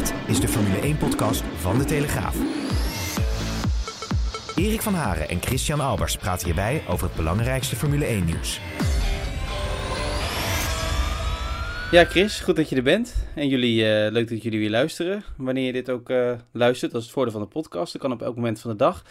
Dit is de Formule 1-podcast van De Telegraaf. Erik van Haren en Christian Albers praten hierbij over het belangrijkste Formule 1-nieuws. Ja, Chris, goed dat je er bent. En jullie, uh, leuk dat jullie weer luisteren. Wanneer je dit ook uh, luistert, dat is het voordeel van de podcast. Dat kan op elk moment van de dag.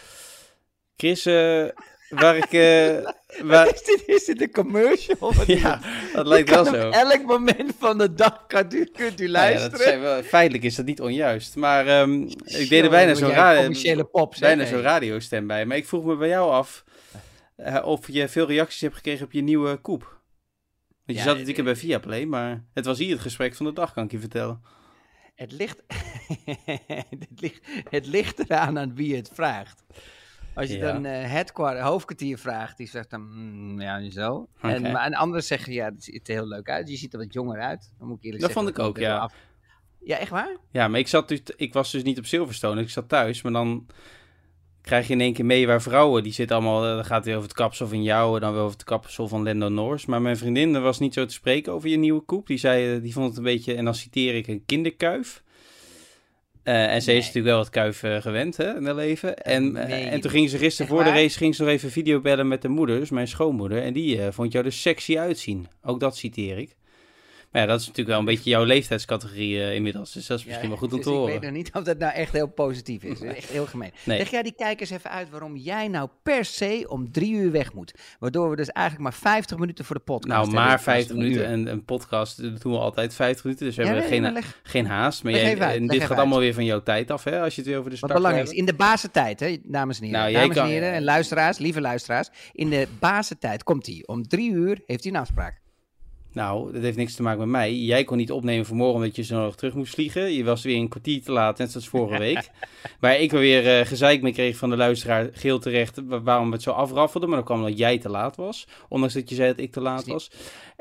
Chris, uh, waar ik... waar... Is, dit, is dit een commercial? ja, dat lijkt wel zo. Elk moment van de dag kunt u, kunt u luisteren. Ja, wel, feitelijk is dat niet onjuist. Maar um, ik deed er bijna zo'n radio, bijna zo'n radiostem bij. Maar ik vroeg me bij jou af of je veel reacties hebt gekregen op je nieuwe koep. Want je zat natuurlijk bij Viaplay, maar het was hier het gesprek van de dag, kan ik je vertellen. Het ligt, het ligt, het ligt eraan aan wie het vraagt. Als je dan uh, headquarter, hoofdkwartier vraagt, die zegt dan, mm, ja, zo. Okay. En, maar een ander zegt, ja, het ziet er heel leuk uit. Je ziet er wat jonger uit. Dan moet ik eerlijk dat zeggen. vond ik ook, ja. Af. Ja, echt waar? Ja, maar ik, zat dus, ik was dus niet op Silverstone, ik zat thuis. Maar dan krijg je in één keer mee waar vrouwen, die zitten allemaal, dan gaat het over het kapsel van jou, dan weer over het kapsel van Lando Norris. Maar mijn vriendin was niet zo te spreken over je nieuwe koep. Die zei, die vond het een beetje, en dan citeer ik, een kinderkuif. Uh, en ze nee. is natuurlijk wel wat kuif uh, gewend hè, in haar leven. En, nee, uh, en toen ging ze gisteren voor de race ging ze nog even videobellen met de moeders, mijn schoonmoeder. En die vond jou er sexy uitzien. Ook dat citeer ik. Maar ja, dat is natuurlijk wel een beetje jouw leeftijdscategorie uh, inmiddels. Dus dat is misschien ja, wel goed om dus te horen. Ik weet nog niet of dat nou echt heel positief is. echt heel gemeen. Nee. Leg jij die kijkers even uit waarom jij nou per se om drie uur weg moet. Waardoor we dus eigenlijk maar 50 minuten voor de podcast Nou, maar 50 minuten. En een podcast dat doen we altijd 50 minuten. Dus we ja, hebben nee, geen, leg, geen haast. Maar jij, uit, en dit gaat uit. allemaal weer van jouw tijd af, hè? Als je het weer over de start Wat belangrijk is, in de basentijd, hè, dames en heren. Nou, dames en heren en luisteraars, lieve luisteraars. In de basentijd komt hij. Om drie uur heeft hij een afspraak. Nou, dat heeft niks te maken met mij. Jij kon niet opnemen vanmorgen omdat je zo nog terug moest vliegen. Je was weer een kwartier te laat, net zoals vorige week. Waar ik weer uh, gezeik mee kreeg van de luisteraar, geel terecht, waarom we het zo afraffelde. Maar dan kwam omdat jij te laat was. Ondanks dat je zei dat ik te laat was.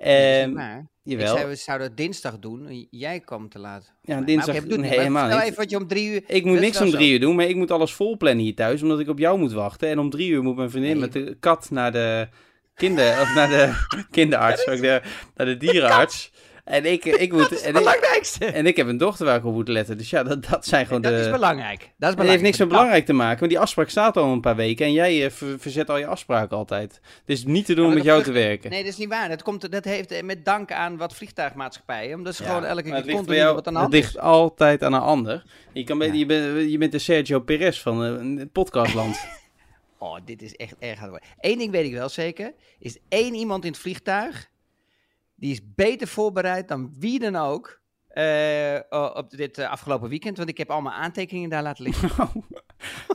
Um, maar. Jawel. Ik zei, we zouden het dinsdag doen. Jij kwam te laat. Ja, dinsdag. Maar, helemaal niet. even wat je om drie uur... Ik moet niks om drie uur doen, maar ik moet alles vol plannen hier thuis. Omdat ik op jou moet wachten. En om drie uur moet mijn vriendin nee. met de kat naar de kinder, of naar de kinderarts, ook de, naar de dierenarts. En ik, ik moet. Dat is het belangrijkste. En ik heb een dochter waar ik op moet letten. Dus ja, dat, dat zijn gewoon dat de. Dat is belangrijk. Dat is belangrijk. Het heeft niks met belangrijk te maken. Want die afspraak staat al een paar weken. En jij uh, verzet al je afspraken altijd. Dus niet te doen om met jou te werken. Nee, dat is niet waar. Dat, komt, dat heeft met dank aan wat vliegtuigmaatschappijen. Omdat ze ja, gewoon elke keer continu jou, wat aan de hand Het ligt altijd aan een ander. Je, kan ja. je, bent, je bent de Sergio Perez van het podcastland. Oh, dit is echt erg hard. Eén ding weet ik wel zeker. Is één iemand in het vliegtuig. Die is beter voorbereid dan wie dan ook. Uh, op dit uh, afgelopen weekend. Want ik heb allemaal aantekeningen daar laten liggen.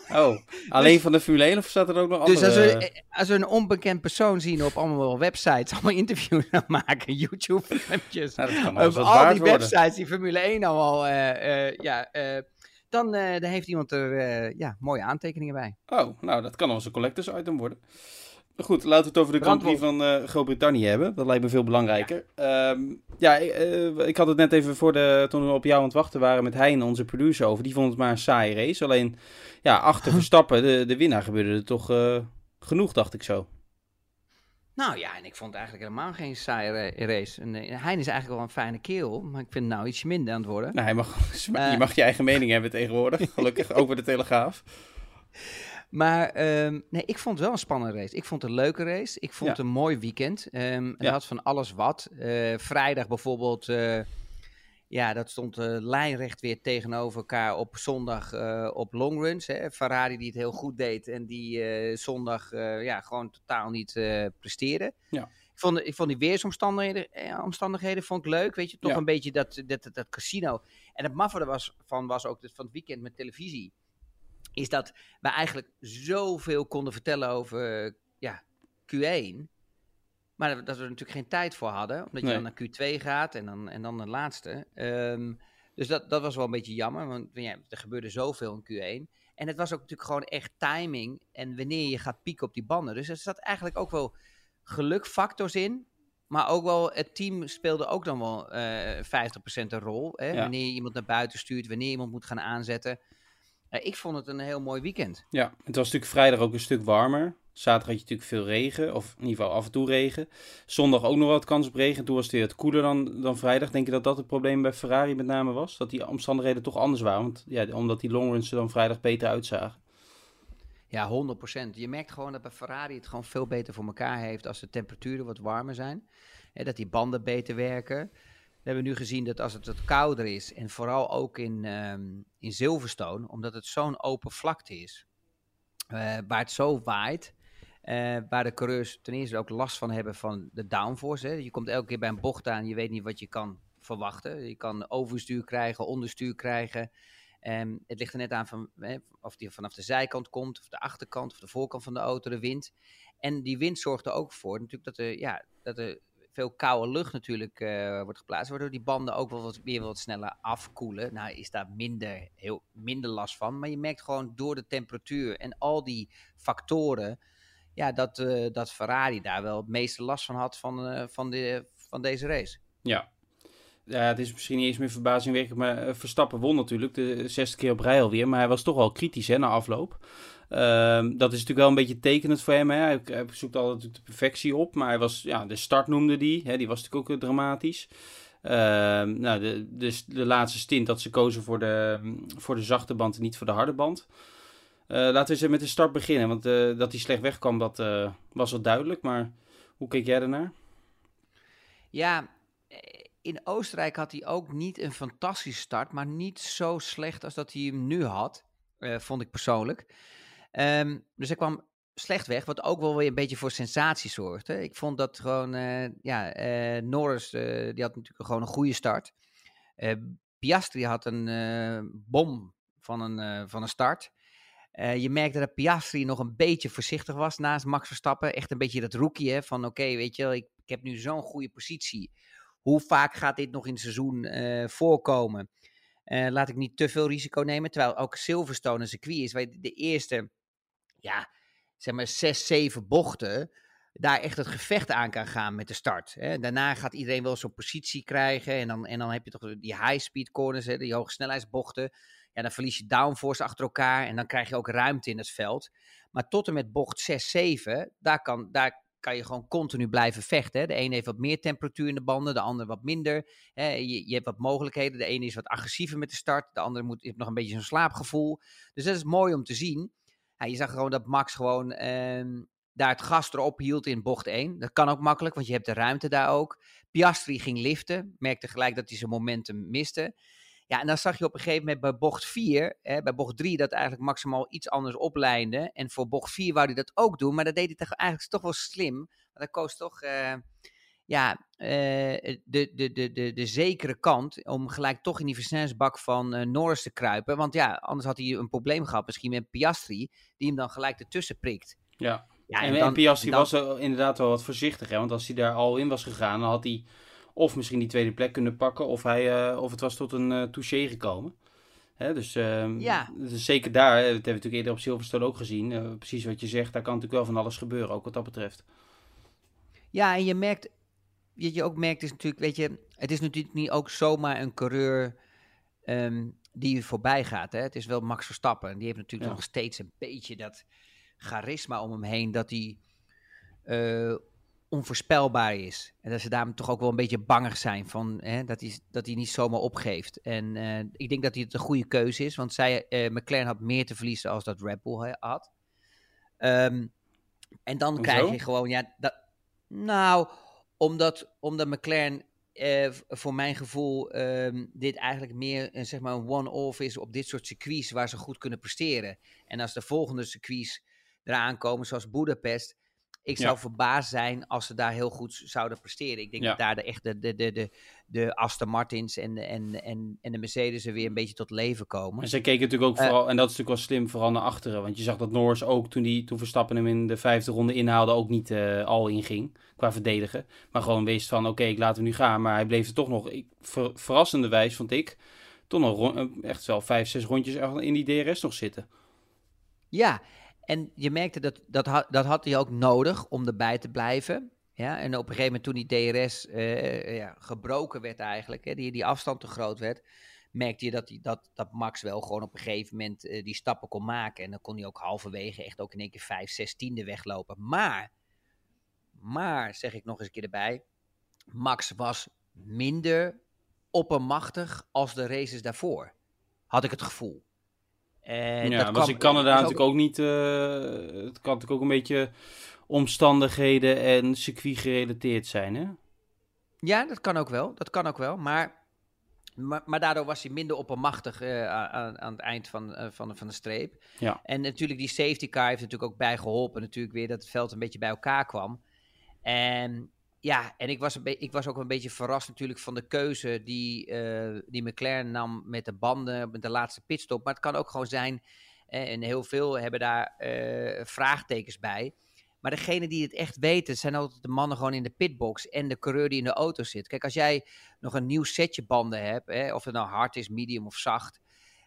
Oh, oh. alleen dus, van de Formule 1 of staat er ook nog dus andere... Dus als we, als we een onbekend persoon zien op allemaal websites, allemaal interviews maken, YouTube-filmpjes. Nou, over al die worden. websites die Formule 1 allemaal, uh, ja dan, uh, dan heeft iemand er uh, ja, mooie aantekeningen bij. Oh, nou, dat kan onze collectors item worden. Goed, laten we het over de Grand Prix van uh, Groot-Brittannië hebben. Dat lijkt me veel belangrijker. Ja, um, ja ik, ik, had het net even voor de, toen we op jou aan het wachten waren met Hein, onze producer, over. Die vond het maar een saaie race. Alleen, ja, achter Verstappen, de, de winnaar, gebeurde er toch genoeg, dacht ik zo. Nou ja, en ik vond het eigenlijk helemaal geen saaie race. En, uh, Hein is eigenlijk wel een fijne kerel, maar ik vind het nou iets minder aan het worden. Nou, hij mag, uh, je mag je eigen mening hebben tegenwoordig, gelukkig, ook bij de Telegraaf. Maar um, nee, ik vond het wel een spannende race. Ik vond het een leuke race. Ik vond ja. het een mooi weekend. Um, het ja. had van alles wat. Uh, vrijdag bijvoorbeeld ja, dat stond uh, lijnrecht weer tegenover elkaar op zondag uh, op longruns. Hè. Ferrari die het heel goed deed en die uh, zondag ja, gewoon totaal niet presteerde. Ja. Ik, vond, ik vond die weersomstandigheden omstandigheden vond ik leuk. Weet je, toch Ja. een beetje dat, dat, dat, dat casino. En het maffe er was, van was ook van het weekend met televisie. Is dat we eigenlijk zoveel konden vertellen over ja, Q1. Maar dat we er natuurlijk geen tijd voor hadden. Omdat je dan naar Q2 gaat en dan, en dan de laatste. Ehm, Dus dat, dat was wel een beetje jammer, want ja, er gebeurde zoveel in Q1. En het was ook natuurlijk gewoon echt timing en wanneer je gaat pieken op die banden. Dus er zat eigenlijk ook wel gelukfactors in. Maar ook wel, het team speelde ook dan wel uh, 50% een rol. Hè? Wanneer je iemand naar buiten stuurt, wanneer iemand moet gaan aanzetten. Uh, ik vond het een heel mooi weekend. Ja, het was natuurlijk vrijdag ook een stuk warmer. Zaterdag had je natuurlijk veel regen, of in ieder geval af en toe regen. Zondag ook nog wat kans op regen. Toen was het weer het koeler dan, dan vrijdag. Denk je dat dat het probleem bij Ferrari met name was? Dat die omstandigheden toch anders waren? Want, ja, omdat die longruns er dan vrijdag beter uitzagen. Ja, 100%. Je merkt gewoon dat bij Ferrari het gewoon veel beter voor elkaar heeft als de temperaturen wat warmer zijn. dat die banden beter werken. We hebben nu gezien dat als het wat kouder is, en vooral ook in, um, in Silverstone, omdat het zo'n open vlakte is, uh, waar het zo waait, uh, waar de coureurs ten eerste ook last van hebben van de downforce. Hè. Je komt elke keer bij een bocht aan, je weet niet wat je kan verwachten. Je kan overstuur krijgen, onderstuur krijgen. Um, het ligt er net aan van, hè, of die vanaf de zijkant komt, of de achterkant, of de voorkant van de auto, de wind. En die wind zorgt er ook voor natuurlijk dat er, ja, dat er veel koude lucht natuurlijk uh, wordt geplaatst, waardoor die banden ook wel wat, weer wat sneller afkoelen. Nou is daar minder, heel, minder last van, maar je merkt gewoon door de temperatuur en al die factoren, ja, dat, uh, dat Ferrari daar wel het meeste last van had van, uh, van, de, van deze race. Ja, ja, het is misschien niet eens meer verbazingwekkend, maar Verstappen won natuurlijk de zesde keer op rij alweer. Maar hij was toch wel kritisch hè, na afloop. Um, dat is natuurlijk wel een beetje tekenend voor hem. Hij, hij zoekt altijd de perfectie op. Maar hij was, ja, de start noemde die. Hè, die was natuurlijk ook dramatisch. Uh, nou, de, de, de, laatste stint dat ze kozen voor de, voor de zachte band en niet voor de harde band. Uh, laten we eens met de start beginnen. Want uh, dat hij slecht wegkwam, dat uh, was wel duidelijk. Maar hoe keek jij ernaar? Ja, in Oostenrijk had hij ook niet een fantastische start. Maar niet zo slecht als dat hij hem nu had. vond ik persoonlijk. Um, dus hij kwam slecht weg, wat ook wel weer een beetje voor sensatie zorgde. Ik vond dat gewoon, ja, Norris, die had natuurlijk gewoon een goede start. Piastri had een bom van een, van een start. Je merkte dat Piastri nog een beetje voorzichtig was naast Max Verstappen. Echt een beetje dat rookie, hè, van oké, weet je, ik, ik, heb nu zo'n goede positie. Hoe vaak gaat dit nog in het seizoen voorkomen? laat ik niet te veel risico nemen. Terwijl ook Silverstone een circuit is, waar de eerste ja, zeg maar zes, zeven bochten, daar echt het gevecht aan kan gaan met de start. Hè. Daarna gaat iedereen wel zo'n positie krijgen en dan, en dan heb je toch die high-speed corners, hè, die hoge snelheidsbochten. Ja, dan verlies je downforce achter elkaar en dan krijg je ook ruimte in het veld. Maar tot en met bocht 6, 7, daar kan, daar kan je gewoon continu blijven vechten. Hè. De ene heeft wat meer temperatuur in de banden, de andere wat minder. Hè. Je, je, hebt wat mogelijkheden. De ene is wat agressiever met de start, de andere moet, heeft nog een beetje zo'n slaapgevoel. Dus dat is mooi om te zien ja, je zag gewoon dat Max gewoon uh, daar het gas erop hield in bocht 1. Dat kan ook makkelijk, want je hebt de ruimte daar ook. Piastri ging liften, merkte gelijk dat hij zijn momentum miste. Ja, en dan zag je op een gegeven moment bij bocht 4, hè, bij bocht 3, dat eigenlijk maximaal iets anders oplijnde. En voor bocht 4 wou hij dat ook doen, maar dat deed hij toch eigenlijk toch wel slim. Want hij koos toch... Uh, ja, uh, de, de, de, de, de zekere kant om gelijk toch in die versnellingsbak van uh, Norris te kruipen. Want ja, anders had hij een probleem gehad misschien met Piastri, die hem dan gelijk ertussen prikt. Ja, ja en, en, dan, Piastri dan... was inderdaad wel wat voorzichtig. Hè? Want als hij daar al in was gegaan, dan had hij of misschien die tweede plek kunnen pakken, of, hij, uh, of het was tot een uh, touché gekomen. Hè, dus, uh, ja. dus zeker daar, dat hebben we natuurlijk eerder op Silverstone ook gezien. precies wat je zegt, daar kan natuurlijk wel van alles gebeuren, ook wat dat betreft. Ja, en je merkt wat je ook merkt is natuurlijk, weet je, het is natuurlijk niet ook zomaar een coureur um, die voorbij gaat. Hè? Het is wel Max Verstappen. En die heeft natuurlijk nog steeds een beetje dat charisma om hem heen, dat hij onvoorspelbaar is. En dat ze daarom toch ook wel een beetje bangig zijn van hè, dat, hij, dat hij niet zomaar opgeeft. En uh, ik denk dat hij het een goede keuze is, want zij, uh, McLaren had meer te verliezen als dat Red Bull had. Um, en dan krijg je gewoon, ja, dat, nou, omdat, omdat McLaren eh, voor mijn gevoel eh, dit eigenlijk meer een, zeg maar een one-off is op dit soort circuits waar ze goed kunnen presteren. En als de volgende circuits eraan komen, zoals Budapest, ik zou verbaasd zijn als ze daar heel goed zouden presteren. Ik denk dat daar de, echt de, de, de, de, Aston Martins en, en, en, en de Mercedes er weer een beetje tot leven komen. En ze keken natuurlijk ook eh, vooral, en dat is natuurlijk wel slim, vooral naar achteren. Want je zag dat Norris ook, toen, die, toen Verstappen hem in de vijfde ronde inhaalde, ook niet uh, al inging qua verdedigen. Maar gewoon wees van, oké, ik laat hem nu gaan. Maar hij bleef er toch nog, ik, ver, verrassende wijs vond ik, toch nog echt wel vijf, zes rondjes in die DRS nog zitten. Ja, en je merkte dat dat, had, dat had hij ook nodig om erbij te blijven. Ja, en op een gegeven moment toen die DRS uh, ja, gebroken werd eigenlijk, hè, die, die afstand te groot werd, merkte je dat, die, dat, dat Max wel gewoon op een gegeven moment uh, die stappen kon maken. En dan kon hij ook halverwege echt ook in één keer 5, 6 tiende weglopen. Maar, maar, zeg ik nog eens een keer erbij, Max was minder oppermachtig als de races daarvoor. Had ik het gevoel. En ja, dat was in Canada natuurlijk ook, niet. Uh, het kan natuurlijk ook een beetje omstandigheden en circuit gerelateerd zijn, hè? Ja, dat kan ook wel. Dat kan ook wel. Maar, maar, maar daardoor was hij minder oppermachtig uh, aan, aan het eind van, uh, van, van de streep. Ja. En natuurlijk die safety car heeft natuurlijk ook bij geholpen. Natuurlijk weer dat het veld een beetje bij elkaar kwam. En ja, en ik was, een ik was ook een beetje verrast natuurlijk van de keuze die, uh, die McLaren nam met de banden, met de laatste pitstop. Maar het kan ook gewoon zijn, en heel veel hebben daar vraagtekens bij maar degene die het echt weten, zijn altijd de mannen gewoon in de pitbox en de coureur die in de auto zit. Kijk, als jij nog een nieuw setje banden hebt, of het nou hard is, medium of zacht.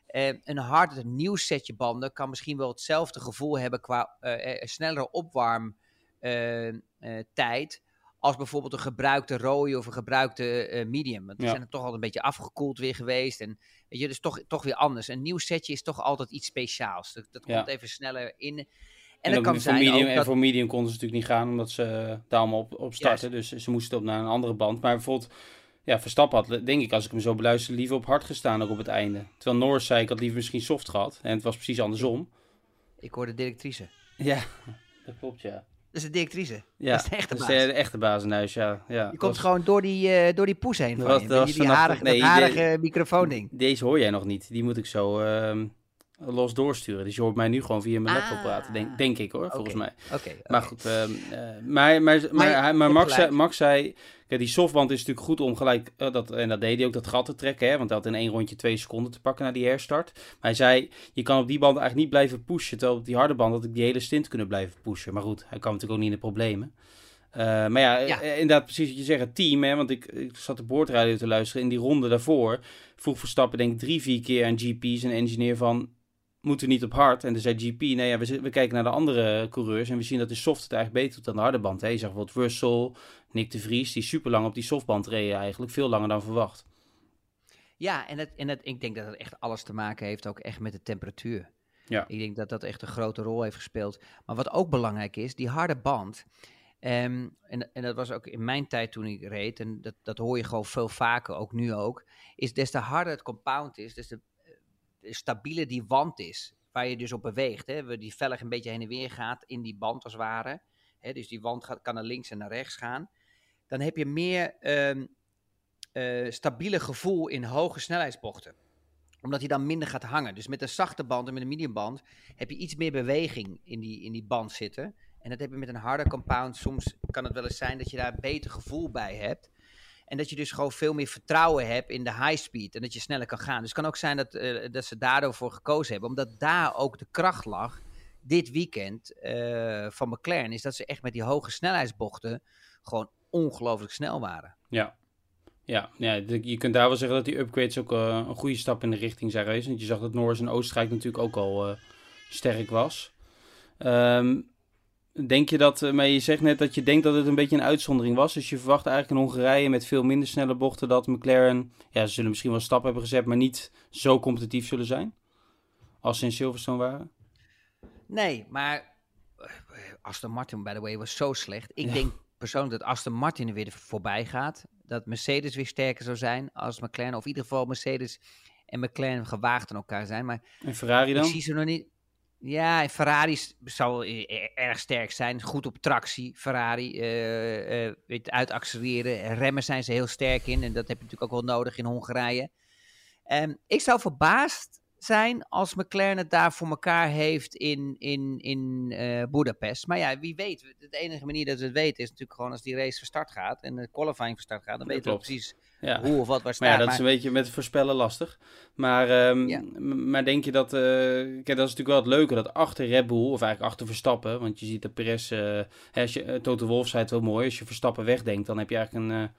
Eh, een hard, nieuw setje banden kan misschien wel hetzelfde gevoel hebben qua uh, snellere opwarmtijd. Als bijvoorbeeld een gebruikte rode of een gebruikte medium. Want die zijn er toch altijd een beetje afgekoeld weer geweest. En weet je, dus toch, toch weer anders. Een nieuw setje is toch altijd iets speciaals. Dat, dat komt even sneller in. En, en, kan zijn medium, En voor medium konden ze natuurlijk niet gaan, omdat ze uh, daar allemaal op, op starten. Dus ze moesten op naar een andere band. Maar bijvoorbeeld, ja, Verstappen had, denk ik, als ik hem zo beluister, liever op hard gestaan ook op het einde. Terwijl Norris zei, ik had liever misschien soft gehad. En het was precies andersom. Ik hoorde directrice. Ja, dat klopt, ja. Dat is de directrice. Ja, dat is de echte baas. Dat is de echte baas in huis, ja. ja je komt gewoon door die, uh, door die poes heen van je. die, die harige, nee, harige microfoon ding. Deze hoor jij nog niet. Die moet ik zo... Uh, los doorsturen. Dus je hoort mij nu gewoon via mijn laptop praten, denk, ah. denk ik hoor, volgens mij. Oké. Maar goed, uh, maar, maar, maar, maar, Max, zei, Max zei, kijk, die softband is natuurlijk goed om gelijk, uh, dat, en dat deed hij ook, dat gat te trekken, hè, want hij had in één rondje twee seconden te pakken naar die herstart. Maar hij zei, je kan op die band eigenlijk niet blijven pushen, terwijl op die harde band had ik die hele stint kunnen blijven pushen. Maar goed, hij kwam natuurlijk ook niet in de problemen. Uh, maar ja, ja, inderdaad, precies wat je zegt, het team, hè, want ik, ik zat de boordradio te luisteren. In die ronde daarvoor vroeg Verstappen denk ik drie, vier keer aan GP's en engineer van moeten we niet op hard. En dan zei GP, nee, ja, we, we kijken naar de andere coureurs en we zien dat de soft het eigenlijk beter doet dan de harde band. Hè. Je zag bijvoorbeeld Russell, Nick de Vries, die super lang op die softband reden eigenlijk, veel langer dan verwacht. Ja, en, het, en het, ik denk dat het echt alles te maken heeft ook echt met de temperatuur. Ja. Ik denk dat dat echt een grote rol heeft gespeeld. Maar wat ook belangrijk is, die harde band. Um, en, en dat was ook in mijn tijd toen ik reed, en dat, dat hoor je gewoon veel vaker, ook nu ook, is des te harder het compound is, des te stabiele die wand is. Waar je dus op beweegt. Hè, die velg een beetje heen en weer gaat in die band als het ware. Hè, dus die wand gaat, kan naar links en naar rechts gaan. Dan heb je meer um, stabiele gevoel in hoge snelheidsbochten omdat hij dan minder gaat hangen. Dus met een zachte band en met een mediumband heb je iets meer beweging in die, in die band zitten. En dat heb je met een harde compound. Soms kan het wel eens zijn dat je daar een beter gevoel bij hebt. En dat je dus gewoon veel meer vertrouwen hebt in de high speed. En dat je sneller kan gaan. Dus het kan ook zijn dat, uh, dat ze daardoor voor gekozen hebben. Omdat daar ook de kracht lag. Dit weekend uh, van McLaren. Is dat ze echt met die hoge snelheidsbochten. gewoon ongelooflijk snel waren. Ja. Ja, ja, je kunt daar wel zeggen dat die upgrades ook uh, een goede stap in de richting zijn geweest. Want je zag dat Norris en Oostenrijk natuurlijk ook al sterk was. Um, Denk je dat, eh, maar je zegt net dat je denkt dat het een beetje een uitzondering was. Dus je verwacht eigenlijk in Hongarije met veel minder snelle bochten dat McLaren, ja, ze zullen misschien wel stappen hebben gezet, maar niet zo competitief zullen zijn als ze in Silverstone waren? Nee, maar eh, Aston Martin, by the way, was zo slecht. Ik denk persoonlijk dat Aston Martin er weer voorbij gaat. Dat Mercedes weer sterker zou zijn als McLaren. Of in ieder geval Mercedes en McLaren gewaagd aan elkaar zijn. Maar en Ferrari dan? Ik zie ze nog niet. Ja, Ferrari zou erg sterk zijn. Goed op tractie, Ferrari. Uh, uitaccelereren. Remmen zijn ze heel sterk in. En dat heb je natuurlijk ook wel nodig in Hongarije. Um, ik zou verbaasd zijn als McLaren het daar voor elkaar heeft in, in, in uh, Budapest. Maar ja, wie weet. De enige manier dat we het weten is natuurlijk gewoon als die race van start gaat. En de qualifying van start gaat. Dan weten we precies ja. hoe of wat waar staat. Maar ja, dat is een beetje met voorspellen lastig. Maar, um, maar denk je dat... Uh, kijk, dat is natuurlijk wel het leuke, dat achter Red Bull, of eigenlijk achter Verstappen, want je ziet de Perez... Uh, als je, uh, Toto Wolff zei het wel mooi, als je Verstappen wegdenkt, dan heb je eigenlijk een,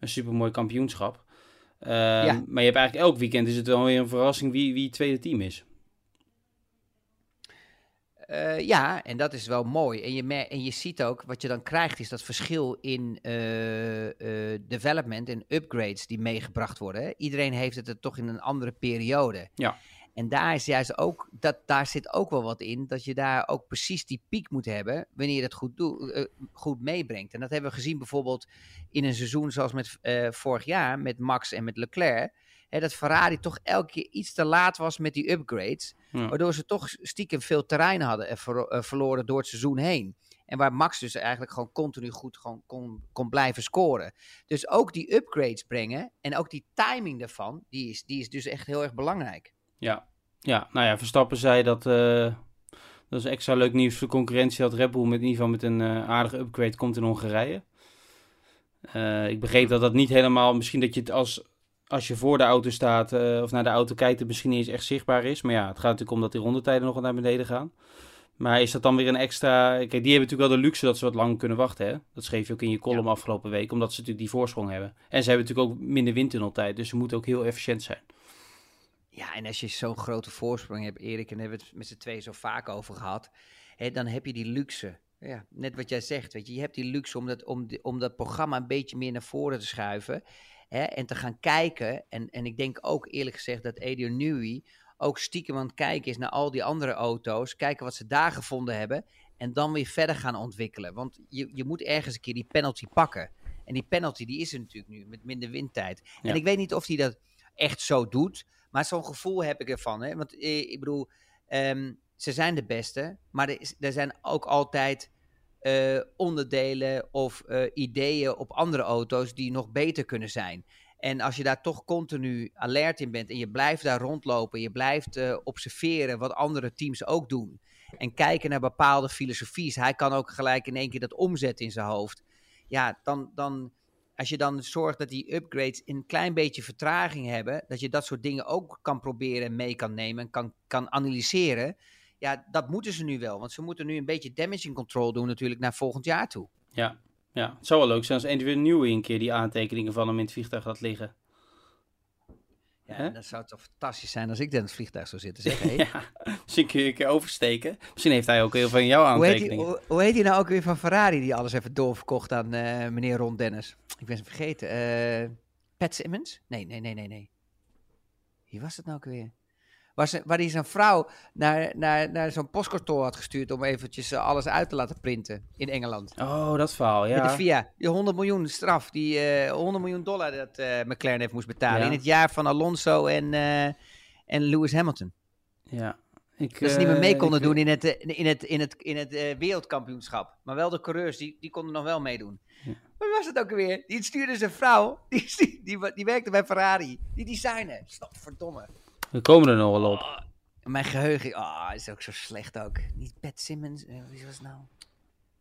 een supermooi kampioenschap. Ja. Maar je hebt eigenlijk elk weekend is het wel weer een verrassing wie, wie het tweede team is. Uh, ja, en dat is wel mooi. En je, en je ziet ook, wat je dan krijgt, is dat verschil in uh, uh, development en upgrades die meegebracht worden. Iedereen heeft het er toch in een andere periode. Ja. En daar is juist ook, dat, daar zit ook wel wat in, dat je daar ook precies die piek moet hebben wanneer je het goed, doe, goed meebrengt. En dat hebben we gezien bijvoorbeeld in een seizoen zoals met vorig jaar, met Max en met Leclerc hè, dat Ferrari toch elke keer iets te laat was met die upgrades. Waardoor ze toch stiekem veel terrein hadden en eh, verloren door het seizoen heen. En waar Max dus eigenlijk gewoon continu goed gewoon kon, kon blijven scoren. Dus ook die upgrades brengen en ook die timing daarvan, die is, die is dus echt heel erg belangrijk. Ja, ja nou ja, Verstappen zei dat, uh, dat is extra leuk nieuws voor de concurrentie, dat Red Bull met, in ieder geval met een uh, aardige upgrade komt in Hongarije. Uh, ik begreep dat dat niet helemaal, misschien dat je het als als je voor de auto staat of naar de auto kijkt, het misschien niet eens echt zichtbaar is. Maar ja, het gaat natuurlijk om dat die rondetijden nog wat naar beneden gaan. Maar is dat dan weer een extra... Kijk, die hebben natuurlijk wel de luxe dat ze wat lang kunnen wachten. Hè? Dat schreef je ook in je column afgelopen week, omdat ze natuurlijk die voorsprong hebben. En ze hebben natuurlijk ook minder windtunneltijd, dus ze moeten ook heel efficiënt zijn. Ja, en als je zo'n grote voorsprong hebt, Erik, en daar hebben we het met z'n twee zo vaak over gehad, hè, dan heb je die luxe. Ja, net wat jij zegt, weet je, je hebt die luxe om dat, om, om dat programma een beetje meer naar voren te schuiven. Hè, en te gaan kijken. En, en ik denk ook eerlijk gezegd dat Adrian Newey ook stiekem aan het kijken is naar al die andere auto's. Kijken wat ze daar gevonden hebben. En dan weer verder gaan ontwikkelen. Want je, je moet ergens een keer die penalty pakken. En die penalty die is er natuurlijk nu met minder windtijd. En ik weet niet of hij dat echt zo doet. Maar zo'n gevoel heb ik ervan. Hè? Want eh, ik bedoel, um, ze zijn de beste. Maar er, er zijn ook altijd uh, onderdelen of uh, ideeën op andere auto's die nog beter kunnen zijn. En als je daar toch continu alert in bent en je blijft daar rondlopen, je blijft observeren wat andere teams ook doen. En kijken naar bepaalde filosofies. Hij kan ook gelijk in één keer dat omzetten in zijn hoofd. Ja, dan, dan, als je dan zorgt dat die upgrades een klein beetje vertraging hebben, dat je dat soort dingen ook kan proberen en mee kan nemen en kan, kan analyseren ja, dat moeten ze nu wel. Want ze moeten nu een beetje damaging control doen natuurlijk naar volgend jaar toe. Ja, ja. het zou wel leuk zijn als Edwin Nieuwe een keer die aantekeningen van hem in het vliegtuig gaat liggen. Ja, dat zou toch fantastisch zijn als ik in het vliegtuig zou zitten. Zeg, hey. ja, misschien kun je een keer oversteken. Misschien heeft hij ook heel van jouw aantekeningen. Hoe heet, hij, hoe, heet hij nou ook weer van Ferrari die alles even doorverkocht aan uh, meneer Ron Dennis? Ik ben ze vergeten. Uh, Pat Simmons? Nee, nee, nee, nee, nee. Wie was het nou ook weer? Waar, ze, waar hij zijn vrouw naar, naar, naar zo'n postkantoor had gestuurd om eventjes eh, alles uit te laten printen in Engeland. Oh, dat verhaal, ja. Met de VIA, die 100 miljoen straf, die uh, eh, 100 miljoen dollar dat uh, McLaren heeft moest betalen in het jaar van Alonso en, en Lewis Hamilton. Ja. Ik, dat ze niet meer mee konden doen in het, in het, in het, in het wereldkampioenschap. Maar wel de coureurs, die, die konden nog wel meedoen. Ja. Wat was het ook weer? Die stuurde zijn vrouw, die, die, die, die werkte bij Ferrari. Die designer, stop verdomme. We komen er nog wel op. Oh, mijn geheugen oh, is ook zo slecht ook. Niet Pat Simmons, uh, wie was het nou?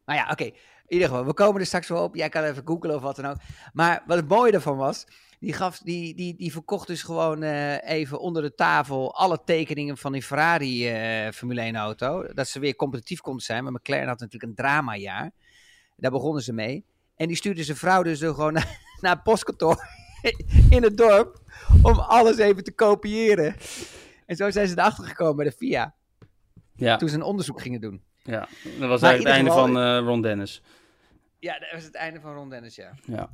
Nou ja, oké. In ieder geval, we komen er straks wel op. Jij kan even googlen of wat dan ook. Maar wat het mooie ervan was, die, gaf, die, die, die verkocht dus gewoon uh, even onder de tafel alle tekeningen van die Ferrari uh, Formule 1 auto. Dat ze weer competitief konden zijn. Maar McLaren had natuurlijk een dramajaar. Daar begonnen ze mee. En die stuurde zijn vrouw dus gewoon naar, naar het postkantoor in het dorp om alles even te kopiëren. En zo zijn ze erachter gekomen bij de FIA. Ja. Toen ze een onderzoek gingen doen. Ja, dat was eigenlijk het einde van uh, Ron Dennis. Ja, dat was het einde van Ron Dennis, ja. Ja.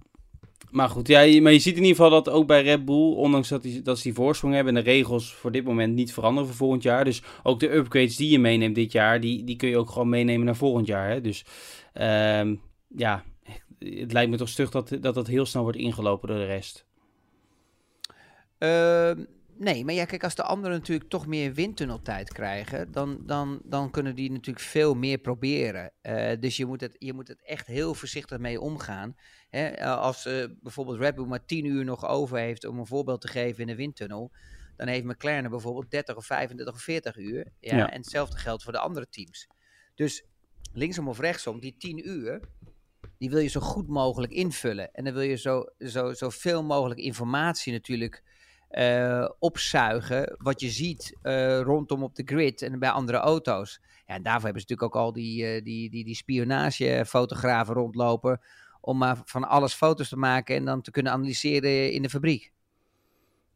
Maar goed, ja, maar je ziet in ieder geval dat ook bij Red Bull, ondanks dat, die, dat ze die voorsprong hebben en de regels voor dit moment niet veranderen voor volgend jaar. Dus ook de upgrades die je meeneemt dit jaar, die, die kun je ook gewoon meenemen naar volgend jaar. Hè? Dus um, ja, het lijkt me toch stug dat, dat dat heel snel wordt ingelopen door de rest. Uh, nee, maar ja, kijk, als de anderen natuurlijk toch meer windtunneltijd krijgen, dan, dan, dan kunnen die natuurlijk veel meer proberen. Uh, dus je moet, het, je moet het echt heel voorzichtig mee omgaan. Hè? Als uh, bijvoorbeeld Red Bull maar 10 uur nog over heeft om een voorbeeld te geven in de windtunnel, dan heeft McLaren bijvoorbeeld 30 of 35 of 40 uur. Ja? ja. En hetzelfde geldt voor de andere teams. Dus linksom of rechtsom, die 10 uur, die wil je zo goed mogelijk invullen. En dan wil je zo, zo, zoveel mogelijk informatie natuurlijk uh, opzuigen. Wat je ziet uh, rondom op de grid en bij andere auto's. Ja, en daarvoor hebben ze natuurlijk ook al die, uh, die, die, die spionagefotografen rondlopen. Om maar van alles foto's te maken en dan te kunnen analyseren in de fabriek.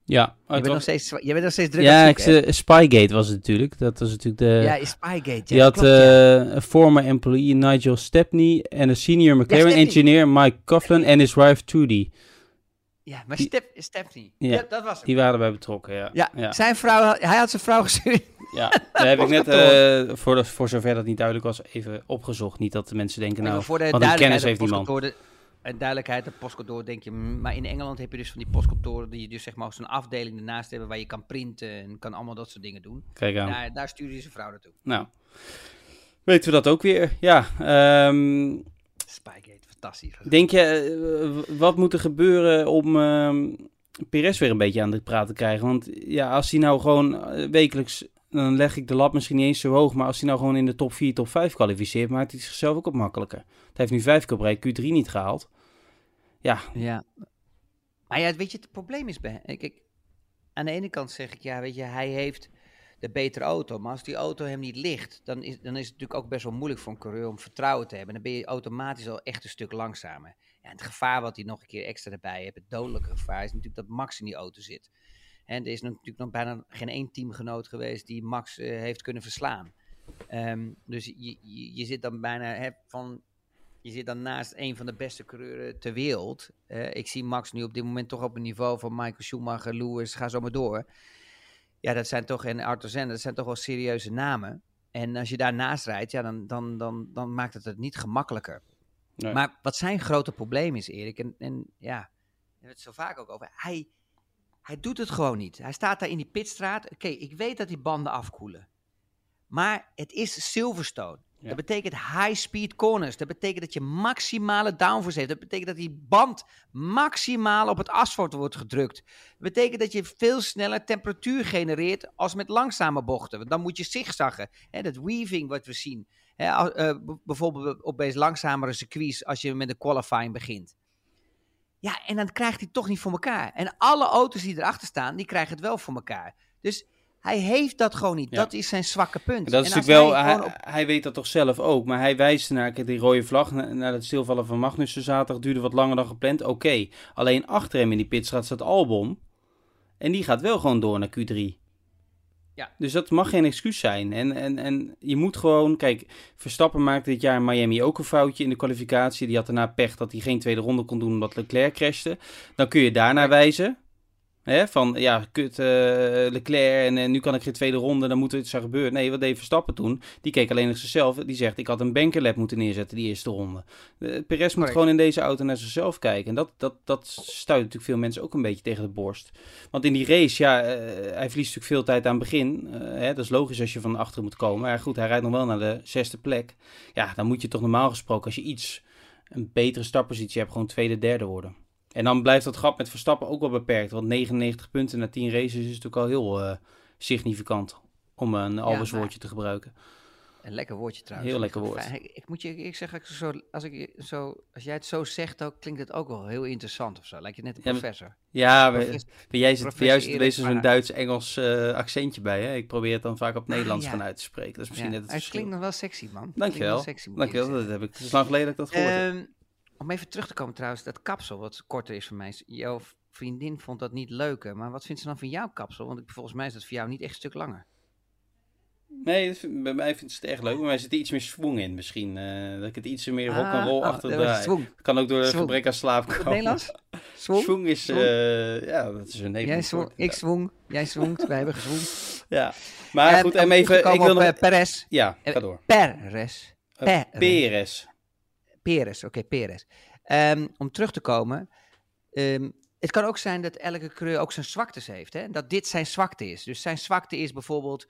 Ja, je, bent nog steeds, je bent nog steeds druk ja, ik, Spygate was het natuurlijk. Dat was natuurlijk de... Ja, Spygate. Ja, die had klopt, ja. uh, een former employee Nigel Stepney en een senior McLaren engineer Mike Coughlin en his wife Trudy. Ja, maar Step, Stephanie. Ja, Ja, dat was hem. Die waren erbij betrokken, ja. Ja, ja. Zijn vrouw, hij had zijn vrouw gestuurd. Ja, daar heb ik net, eh, voor, de, voor zover dat niet duidelijk was, even opgezocht. Niet dat de mensen denken, nou, voor de wat een kennis duidelijkheid, heeft die man. postkantoor, de- een duidelijkheid, een postkantoor denk je, mm, maar in Engeland heb je dus van die postkantoren die je dus zeg maar zo'n afdeling ernaast hebben waar je kan printen en kan allemaal dat soort dingen doen. Kijk aan. Daar, daar stuurde hij zijn vrouw naartoe. Nou, weten we dat ook weer. Ja, ehm, Spygate, fantastisch. denk je, eh, wat moet er gebeuren om ehm Perez weer een beetje aan de praat te krijgen? Want ja, als hij nou gewoon eh, wekelijks, dan leg ik de lat misschien niet eens zo hoog, maar als hij nou gewoon in de top 4, top 5 kwalificeert, maakt hij het zichzelf ook op makkelijker. Hij heeft nu vijf keer op rij Q3 niet gehaald. Ja, Ja. Maar ja, weet je, het probleem is bij ik, ik, aan de ene kant zeg ik, ja, weet je, hij heeft de betere auto. Maar als die auto hem niet ligt, dan is, dan is het natuurlijk ook best wel moeilijk voor een coureur om vertrouwen te hebben. Dan ben je automatisch al echt een stuk langzamer. En het gevaar wat hij nog een keer extra erbij heeft, het dodelijke gevaar, is natuurlijk dat Max in die auto zit. En er is natuurlijk nog bijna geen één teamgenoot geweest die Max eh, heeft kunnen verslaan. Ehm, dus je, je, zit dan bijna van je zit dan naast een van de beste coureuren ter wereld. Eh, ik zie Max nu op dit moment toch op een niveau van Michael Schumacher, Lewis, ga zo maar door. Ja, dat zijn toch, en Arthur Senna, dat zijn toch wel serieuze namen. En als je daarnaast rijdt, ja, dan, dan, dan, dan maakt het het niet gemakkelijker. Nee. Maar wat zijn grote probleem is, Erik, en, en ja, we hebben het zo vaak ook over, hij, hij doet het gewoon niet. Hij staat daar in die pitstraat. Oké, ik weet dat die banden afkoelen. Maar het is Silverstone. Dat betekent high speed corners. Dat betekent dat je maximale downforce heeft. Dat betekent dat die band maximaal op het asfalt wordt gedrukt. Dat betekent dat je veel sneller temperatuur genereert als met langzame bochten. Want dan moet je zigzaggen. Hè, dat weaving wat we zien. Eh, bijvoorbeeld op deze langzamere circuits als je met de qualifying begint. Ja, en dan krijgt hij toch niet voor elkaar. En alle auto's die erachter staan, die krijgen het wel voor elkaar. Dus hij heeft dat gewoon niet. Ja. Dat is zijn zwakke punt. Dat is En natuurlijk wel, hij hij, gewoon op- hij weet dat toch zelf ook, maar hij wijst naar die rode vlag, na- naar het stilvallen van Magnussen zaterdag, duurde wat langer dan gepland, oké. Alleen achter hem in die pitstraat staat Albon, en die gaat wel gewoon door naar Q3. Ja. Dus dat mag geen excuus zijn. En, en, en je moet gewoon, kijk, Verstappen maakte dit jaar in Miami ook een foutje in de kwalificatie. Die had daarna pech dat hij geen tweede ronde kon doen omdat Leclerc crashte. Dan kun je daarnaar wijzen. Hè, van ja, kut, eh, Leclerc en eh, nu kan ik geen tweede ronde, dan moet er iets aan gebeuren. Nee, wat deed Verstappen toen? Die keek alleen naar zichzelf. Die zegt, ik had een bankerlap moeten neerzetten die eerste ronde. Uh, Perez moet gewoon in deze auto naar zichzelf kijken. En dat, dat, dat stuit natuurlijk veel mensen ook een beetje tegen de borst. Want in die race, ja, hij verliest natuurlijk veel tijd aan het begin. Hè, dat is logisch als je van achteren moet komen. Maar goed, hij rijdt nog wel naar de zesde plek. Ja, dan moet je toch normaal gesproken, als je iets, een betere startpositie hebt, gewoon tweede, derde worden. En dan blijft dat gat met Verstappen ook wel beperkt. Want 99 punten na 10 races is natuurlijk al heel eh, significant. Om een Albers woordje te gebruiken. Een lekker woordje trouwens. Heel lekker woord. Ik, ik moet je ik zeg, ik zo, als, ik zo, als jij het zo zegt, ook, klinkt het ook wel heel interessant of zo. Lijkt je net een Ja, maar- professor. Ja, bij, jij zit, Erik meestal zo'n Parra. Duits-Engels eh, accentje bij. Hè? Ik probeer het dan vaak op Nederlands ja. gaan uit te spreken. Dat is misschien Ja, net het het klinkt nog wel sexy, man. Dankjewel. Dankjewel, dat heb ik. Het is lang geleden dat ik dat gehoord heb. Om even terug te komen trouwens, dat kapsel wat korter is voor mij. Jouw vriendin vond dat niet leuker, maar wat vindt ze dan van jouw kapsel? Want ik, volgens mij is dat voor jou niet echt een stuk langer. Nee, vind- bij mij vindt ze het echt leuk. Maar mij zit er iets meer swing in misschien. eh, dat ik het iets meer rock and roll Ah, achter draai. Kan ook door een gebrek aan slaap komen. Nederlands? Swung? Swing is, eh, ja, dat is een Jij Nederlands woord, ik swung, jij swungt, wij hebben gezwongd. Ja, maar goed, en even, ik wil nog... Uh, Perez. ja, eh, ga door. Perez. Uh, Perez. Perez, oké, Perez. Ehm, om terug te komen. ehm, het kan ook zijn dat elke coureur ook zijn zwaktes heeft. Hè? Dat dit zijn zwakte is. Dus zijn zwakte is bijvoorbeeld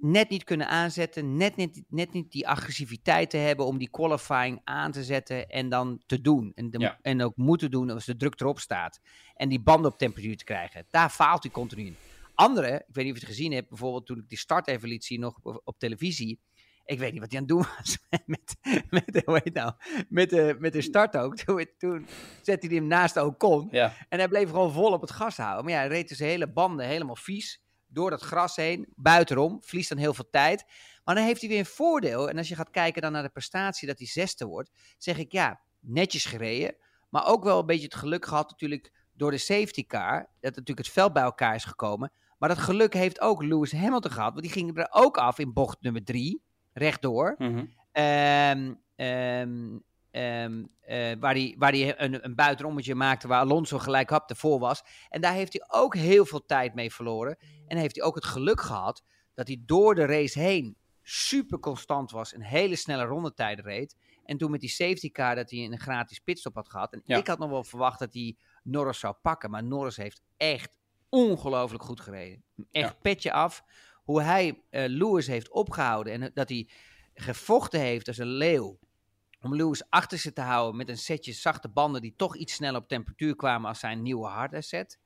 net niet kunnen aanzetten. Net niet, net niet die agressiviteit te hebben om die qualifying aan te zetten en dan te doen. En, de- Ja. en ook moeten doen als de druk erop staat. En die banden op temperatuur te krijgen. Daar faalt hij continu in. Andere, ik weet niet of je het gezien hebt, bijvoorbeeld toen ik die start even liet zien nog op, op televisie. Ik weet niet wat hij aan het doen was met, met, hoe heet nou, met, de, met de start ook. Toen, toen zette hij hem naast Ocon. Ja, En hij bleef gewoon vol op het gas houden. Maar ja, hij reed dus hele banden helemaal vies. Door dat gras heen, buitenom. Verliest dan heel veel tijd. Maar dan heeft hij weer een voordeel. En als je gaat kijken dan naar de prestatie dat hij zesde wordt. Zeg ik ja, netjes gereden. Maar ook wel een beetje het geluk gehad natuurlijk door de safety car, dat natuurlijk het veld bij elkaar is gekomen. Maar dat geluk heeft ook Lewis Hamilton gehad, want die ging er ook af in bocht nummer drie, rechtdoor. Eh, waar hij waar een, een buitenommetje maakte waar Alonso gelijk hap ervoor was. En daar heeft hij ook heel veel tijd mee verloren. En heeft hij ook het geluk gehad dat hij door de race heen super constant was. Een hele snelle rondetijden reed. En toen met die safety car dat hij een gratis pitstop had gehad. En Ja. ik had nog wel verwacht dat hij Norris zou pakken. Maar Norris heeft echt ongelooflijk goed gereden. Echt Ja. petje af. Hoe hij eh, Lewis heeft opgehouden. En dat hij gevochten heeft als een leeuw. Om Lewis achter zich te houden met een setje zachte banden die toch iets sneller op temperatuur kwamen als zijn nieuwe harde set.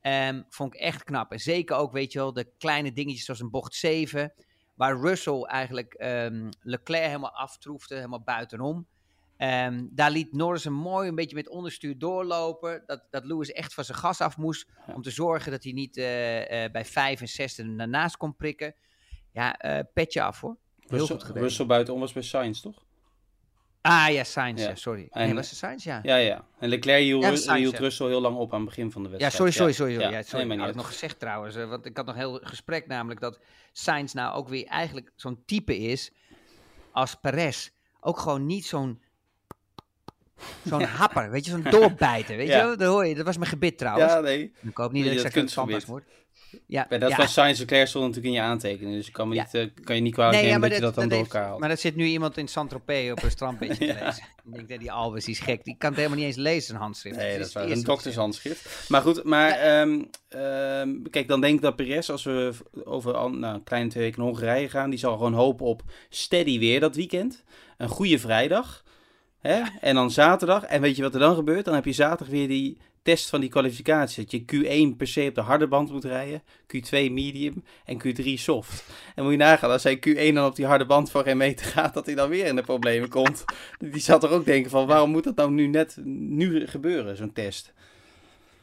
Ehm, vond ik echt knap. En zeker ook, weet je wel, de kleine dingetjes zoals een bocht 7. Waar Russell eigenlijk ehm, Leclerc helemaal aftroefde, helemaal buitenom. Ehm, daar liet Norris hem mooi een beetje met onderstuur doorlopen. Dat, dat Lewis echt van zijn gas af moest. Ja. Om te zorgen dat hij niet eh, eh, bij 5 en 6 ernaast kon prikken. Ja, eh, petje af hoor. Heel Russell, goed. Russell buitenom was bij Sainz, toch? Ah ja, Sainz, Ja. ja, sorry. En- nee, was het Sainz, ja. Ja, ja. En Leclerc hield, Ja, Sainz, hield ja. Russell heel lang op aan het begin van de Ja, wedstrijd. sorry, sorry, sorry. sorry. Ja, nee, sorry. maar had ik nog gezegd trouwens. Want ik had nog een heel gesprek namelijk dat Sainz nou ook weer eigenlijk zo'n type is als Perez. Ook gewoon niet zo'n zo'n happer, weet je, zo'n doorbijter, weet je? Dat hoor je, dat was mijn gebit trouwens. Ja, nee. ik hoop niet Ja, dat ik dat straks een word. Ja, Bij dat ja. Sainz en Leclerc stond natuurlijk in je aantekening. Dus ik kan, me Ja. niet, eh, kan je niet kwalijk nemen dat, je dat dan door elkaar haalt. Maar dat zit nu iemand in Saint-Tropez op een strandbeetje te lezen. Ik denk dat die Albers, die is gek. Die kan het helemaal niet eens lezen, zijn handschrift. Nee, dat is waar. Een doktershandschrift. Maar goed, maar ehm, ehm, kijk, dan denk ik dat Perez, als we over nou, een kleine twee weken naar Hongarije gaan, die zal gewoon hopen op steady weer dat weekend. Een goede vrijdag. En dan zaterdag. En weet je wat er dan gebeurt? Dan heb je zaterdag weer die test van die kwalificatie. Dat je Q1 per se op de harde band moet rijden. Q2 medium en Q3 soft. En moet je nagaan, als hij Q1 dan op die harde band van geen meter gaat, dat hij dan weer in de problemen komt. Die zal toch ook denken van, waarom moet dat nou nu net nu gebeuren, zo'n test?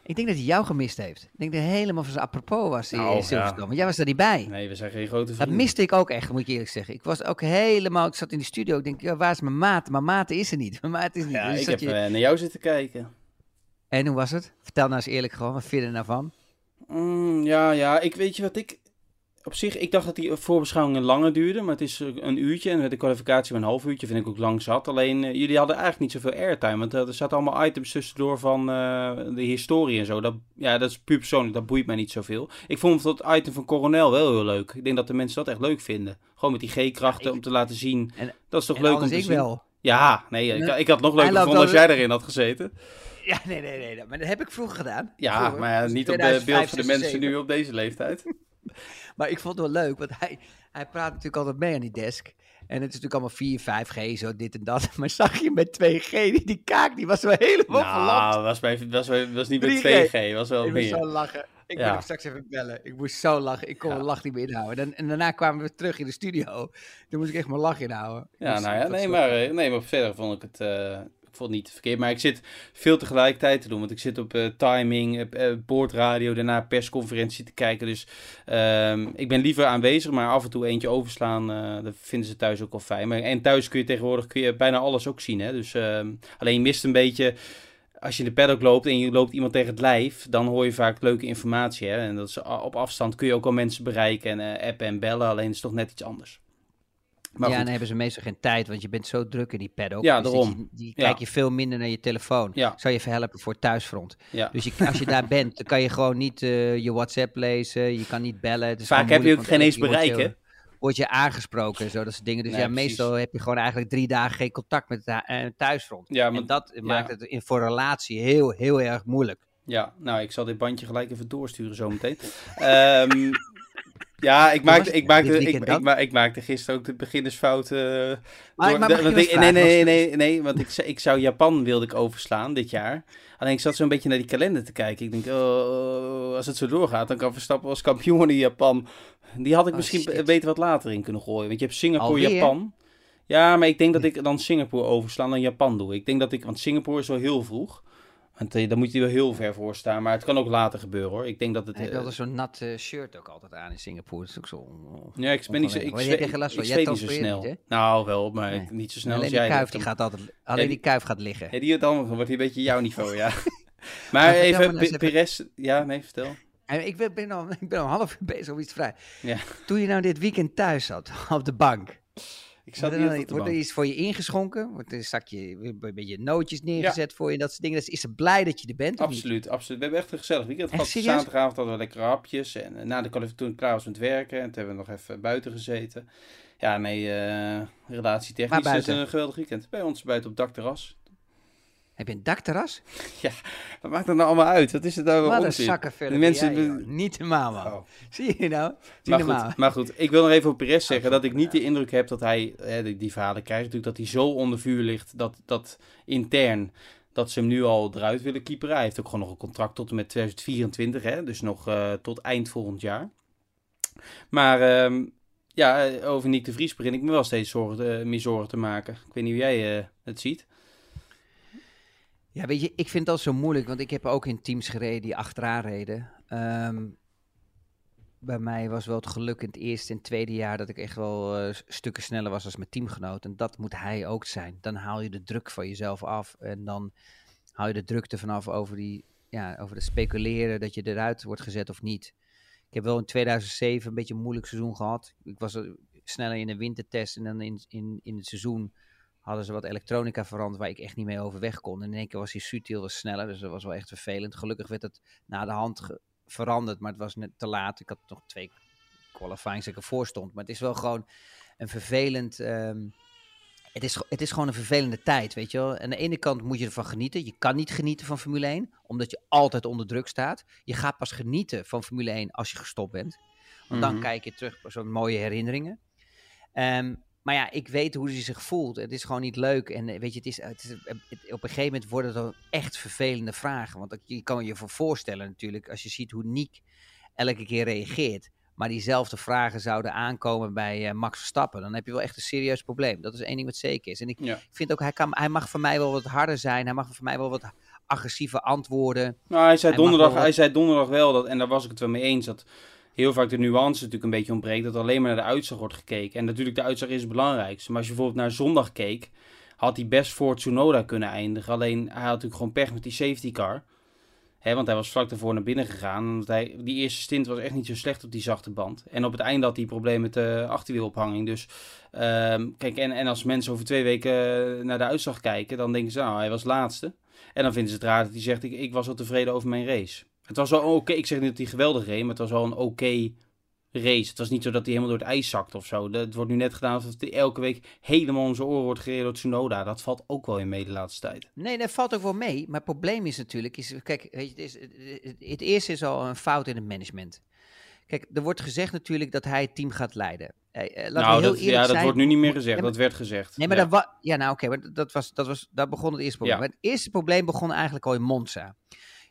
Ik denk dat hij jou gemist heeft. Ik denk dat hij helemaal van zijn apropos was in Nou, Silverstone. ja. Want jij was er niet bij. Nee, we zijn geen grote Dat vrienden. miste ik ook echt, moet ik eerlijk zeggen. Ik was ook helemaal, ik zat in de studio, ik denk, ja, waar is mijn maat? Maar maat is er niet. Mijn maat is niet. Ja, Dus ik heb je- eh, naar jou zitten kijken. En hoe was het? Vertel nou eens eerlijk gewoon, wat vind je er nou van? Mm, ja, ja, ik weet je wat ik... Op zich, ik dacht dat die voorbeschouwingen langer duurden, maar het is eh, een uurtje en met de kwalificatie maar een half uurtje vind ik ook lang zat. Alleen, eh, jullie hadden eigenlijk niet zoveel airtime, want eh, er zaten allemaal items tussendoor van de historie en zo. Dat, ja, dat is puur persoonlijk, dat boeit mij niet zoveel. Ik vond dat item van Coronel wel heel leuk. Ik denk dat de mensen dat echt leuk vinden. Gewoon met die G-krachten Ja, om te laten zien. En- dat is toch leuk om te ik zien? wel. Ja, nee, ik, ik had nog leuker gevonden als jij erin had gezeten. Ja, nee, nee, nee, maar dat heb ik vroeger gedaan. Ja, Vroeger, maar ja, dus niet op de 2005, beeld van de mensen 2007. nu op deze leeftijd. Maar ik vond het wel leuk, want hij, hij praat natuurlijk altijd mee aan die desk. En het is natuurlijk allemaal 4, 5G, zo dit en dat. Maar zag je met 2G, die, die kaak, die was wel helemaal. Nou, was, bij, was, was niet bij 3G. 2G, was wel Ik moest meer. zo lachen. Ik Ja. moet hem straks even bellen. Ik moest zo lachen. Ik kon Ja. mijn lach niet meer inhouden. En, en daarna kwamen we terug in de studio. Toen moest ik echt mijn lach inhouden. Ja, nou ja, nee maar, eh, nee, maar verder vond ik het, eh, ik vond het niet verkeerd. Maar ik zit veel tegelijkertijd te doen, want ik zit op eh, timing, eh, boordradio, daarna persconferentie te kijken. Dus ehm, ik ben liever aanwezig, maar af en toe eentje overslaan, dat vinden ze thuis ook wel fijn. Maar, en thuis kun je tegenwoordig kun je bijna alles ook zien, hè. Dus ehm, alleen je mist een beetje... Als je in de paddock loopt en je loopt iemand tegen het lijf, dan hoor je vaak leuke informatie. Hè? En dat is, a- op afstand kun je ook wel mensen bereiken en eh, appen en bellen. Alleen is het toch net iets anders. Maar ja, goed. dan hebben ze meestal geen tijd, want je bent zo druk in die paddock. Ja, dus daarom. je- Ja. kijk je veel minder naar je telefoon. Ja. Zou je even helpen voor het thuisfront. Ja. Dus je, als je daar bent, dan kan je gewoon niet eh, je WhatsApp lezen. Je kan niet bellen. Het is Vaak heb je ook moeilijk, geen eens elke keer bereik, word je- aangesproken en zo, dat soort dingen. Dus Nee, ja, precies. meestal heb je gewoon eigenlijk drie dagen geen contact met het eh, thuisfront. Ja, maar, en dat maakt het in, voor relatie heel, heel erg moeilijk. ja, nou, ik zal dit bandje gelijk even doorsturen zometeen. Ehm ja, ik maakte, ik, maakte, ik, ik, maakte gisteren ook de beginnersfout. eh, Maar, door- de- ik nee, nee, nee, nee, want ik, zou- ik zou Japan wilde ik overslaan dit jaar. Alleen ik zat zo'n beetje naar die kalender te kijken. Ik denk, oh, als het zo doorgaat, dan kan Verstappen als kampioen in Japan. Die had ik Oh, misschien shit. beter wat later in kunnen gooien. Want je hebt Singapore, Alweer? Japan. Ja, maar ik denk dat ik dan Singapore overslaan dan Japan doe. Ik denk dat ik, want Singapore is wel heel vroeg. Want eh, dan moet je wel heel ver voor staan. Maar het kan ook later gebeuren hoor. Ik denk dat het. Hij altijd zo'n nat eh, shirt ook altijd aan in Singapore. Dat is ook zo... on- ja, ik ben niet zo, ik, zweet niet zo snel. niet, nou, wel, maar Nee. niet zo snel alleen als die jij. kuif, Dat- die gaat altijd, alleen die- die kuif gaat liggen. Ja, die dan wordt hij een beetje jouw niveau, ja. Maar even, Perez... Ja, nee, vertel. En ik ben, al, ik ben al half uur bezig om iets vrij. Ja. Toen je nou dit weekend thuis zat, op de bank. Ik zat niet op Wordt er iets voor je ingeschonken? Wordt er een zakje, een beetje nootjes neergezet voor je, dat soort dingen. Dus is ze blij dat je er bent? Absoluut, absoluut. We hebben echt een gezellig weekend gehad. Zaterdagavond hadden we lekker hapjes. En eh, na de kwalificatie toen ik klaar was met werken. En toen hebben we nog even buiten gezeten. Ja, nee, uh, relatietechnisch is een geweldig weekend. Bij ons buiten op dakterras. Heb je een dakterras? Ja, wat maakt dat nou allemaal uit? Wat is het nou Wat een zakkenvullen mensen... Jij, Niet helemaal, man. Oh. Zie je nou? Zie maar, goed, maar goed, ik wil nog even op Perez zeggen dat ik niet de indruk heb dat hij, hè, die, die verhalen krijgt natuurlijk, dat hij zo onder vuur ligt, dat, dat intern, dat ze hem nu al eruit willen keeperen. Hij heeft ook gewoon nog een contract tot en met 2024, hè, dus nog uh, tot eind volgend jaar. Maar um, ja, over Nick de Vries begin ik me wel steeds zorgen, uh, meer zorgen te maken. Ik weet niet hoe jij uh, het ziet. Ja, weet je, ik vind dat zo moeilijk, want ik heb ook in teams gereden die achteraan reden. Um, bij mij was wel het geluk in het eerste en tweede jaar dat ik echt wel uh, stukken sneller was als mijn teamgenoot. En dat moet hij ook zijn. Dan haal je de druk van jezelf af en dan haal je de drukte vanaf over, die, ja, over het speculeren dat je eruit wordt gezet of niet. Ik heb wel in 2007 een beetje een moeilijk seizoen gehad. Ik was sneller in de wintertest en dan in, in, in het seizoen hadden ze wat elektronica veranderd waar ik echt niet mee overweg kon. En in één keer was die Sutil was sneller, dus dat was wel echt vervelend. Gelukkig werd het na de hand veranderd, maar het was net te laat. Ik had nog twee qualifyings dat ik ervoor stond. Maar het is wel gewoon een vervelend... Ehm, het is, het is gewoon een vervelende tijd, weet je wel. Aan de ene kant moet je ervan genieten. Je kan niet genieten van Formule 1, omdat je altijd onder druk staat. Je gaat pas genieten van Formule 1 als je gestopt bent. Want dan mhm. kijk je terug op zo'n mooie herinneringen. Um, maar ja, ik weet hoe hij zich voelt. Het is gewoon niet leuk. En eh, weet je, het is, het is op een gegeven moment worden het echt vervelende vragen. Want je kan je voorstellen natuurlijk, als je ziet hoe Niek elke keer reageert. Maar diezelfde vragen zouden aankomen bij uh, Max Verstappen. Dan heb je wel echt een serieus probleem. Dat is één ding wat zeker is. En ik vind ook, hij, kan, hij mag voor mij wel wat harder zijn. Hij mag voor mij wel wat agressieve antwoorden. Nou, hij zei, donderdag, hij zei donderdag wel, dat, en daar was ik het wel mee eens, dat heel vaak de nuance natuurlijk een beetje ontbreekt. Dat alleen maar naar de uitslag wordt gekeken. En natuurlijk, de uitslag is het belangrijkste. Maar als je bijvoorbeeld naar zondag keek, had hij best voor Tsunoda kunnen eindigen. Alleen hij had natuurlijk gewoon pech met die safety car. He, want hij was vlak daarvoor naar binnen gegaan. Want hij, die eerste stint was echt niet zo slecht op die zachte band. En op het einde had hij problemen met de achterwielophanging. Dus ehm, kijk, en, en als mensen over twee weken naar de uitslag kijken, dan denken ze, nou, hij was laatste. En dan vinden ze het raar dat hij zegt, ik, ik was wel tevreden over mijn race. Het was wel oké. Ik zeg niet dat hij geweldig reed, maar het was wel een oké race. Het was niet zo dat hij helemaal door het ijs zakt of zo. Het wordt nu net gedaan alsof hij elke week helemaal zijn oren wordt gereden door Tsunoda. Dat valt ook wel in mee de laatste tijd. Nee, dat valt ook wel mee. Maar het probleem is natuurlijk, is, kijk, weet je, het, is, het eerste is al een fout in het management. Kijk, er wordt gezegd natuurlijk dat hij het team gaat leiden. Eh, nou, dat, ja, dat wordt nu niet meer gezegd. dat werd gezegd. Nee, maar ja. dat ja, nou oké, maar dat was, dat was, daar begon het eerste probleem. Ja. het eerste probleem begon eigenlijk al in Monza.